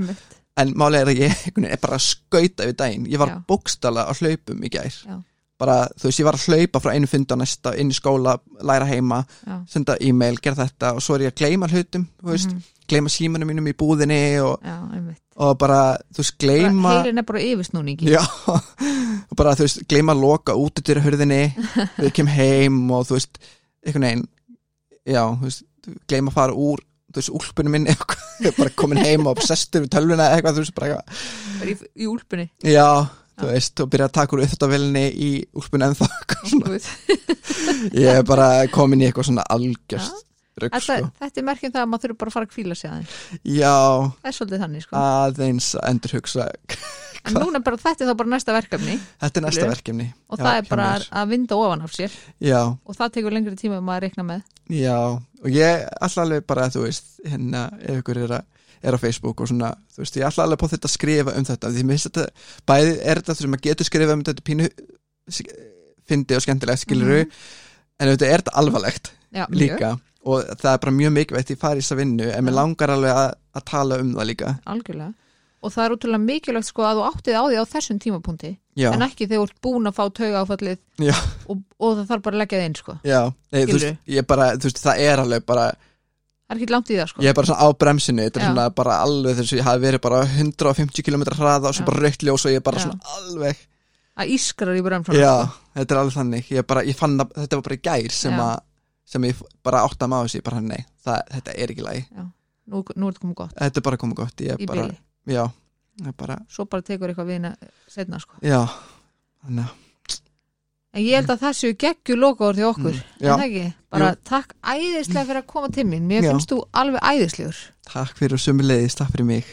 en málega er að ég er bara að skauta við daginn, ég var bókstala á hlaupum í gær. Já. Bara, þú veist, ég var að hlaupa frá einu fund á næsta, inn í skóla, læra heima já, senda e-mail, gera þetta og svo er ég að gleyma hlutum, þú veist, mhm, gleyma símanum mínum í búðinni og, já, og bara, þú veist, gleyma heilin er bara yfirsnúningi og bara þú veist, gleyma að loka út út í þegar ég kem heim og þú veist, einhvern veginn já, þú veist, gleyma að fara úr þú veist, úlpunum er bara komin heim og sestur við tölvuna eitthvað, þú veist, bara eitthvað. Í, í úlpunni. Já, þú veist, og byrja að taka úr uppþáttavilni í úlpunni svona. Guð. ég er bara komin í eitthvað svona algjörst rugg, sko. þetta er merkjum það að maður þurfi bara að fara að kvíla sig aðeins já, það er svolítið þannig sko. Aðeins að endur hugsa en núna bara þetta er þá bara næsta verkefni. Þetta er næsta Skilurðu? verkefni. Og Já, það er bara mér. að vinda ofan af sér. Já, og það tekur lengri tíma um að reikna með. Já, og ég ætla alveg bara þú veist, hérna, ef ykkur er, að, er á Facebook og svona, þú veist, ég ætla alveg på þetta að skrifa um þetta, því mér finnst þetta bæði er þetta sem maður getur skrifa um þetta pínu fyndi og skemmtilegt skiluru, en þetta er þetta alvarlegt já, mjög, líka og það er bara mjög mikilvægt í þessa vinnu en mér langar alveg að, að tala um það líka. Algjörlega. Og það er útrúlega mikilvægt sko að þú áttið á því á þessum tímapunkti Já, en ekki þegar þú ert búin að fá tauga áfallið og, og það þarf bara að leggja það inn sko. Já, nei, þú veist, bara, veist, það er alveg bara það er ekki langt í það sko ég er bara svona á bremsinu, þetta er Já. svona bara alveg þess að ég hafi verið bara 150 km hraða og svo Já. bara raukt ljós og ég er bara Já. svona alveg að ískrar í bremsan Já, þetta er alveg þannig ég, bara, ég fann að þetta var bara í gær sem, Já. að, sem ég bara átt að maður sér bara nei, það, þetta er ekki lægi nú, nú er þetta komið gott þetta er bara komið gott ég í bara, byli já, ég bara, svo bara tekur eitthvað við setna sko já þannig að, en ég held að það séu geggju lokaður til okkur Mm, en það ekki, bara takk æðislega fyrir að koma til mín. Mér Já. finnst þú alveg æðislegur. Takk fyrir og sömulegis, takk fyrir mig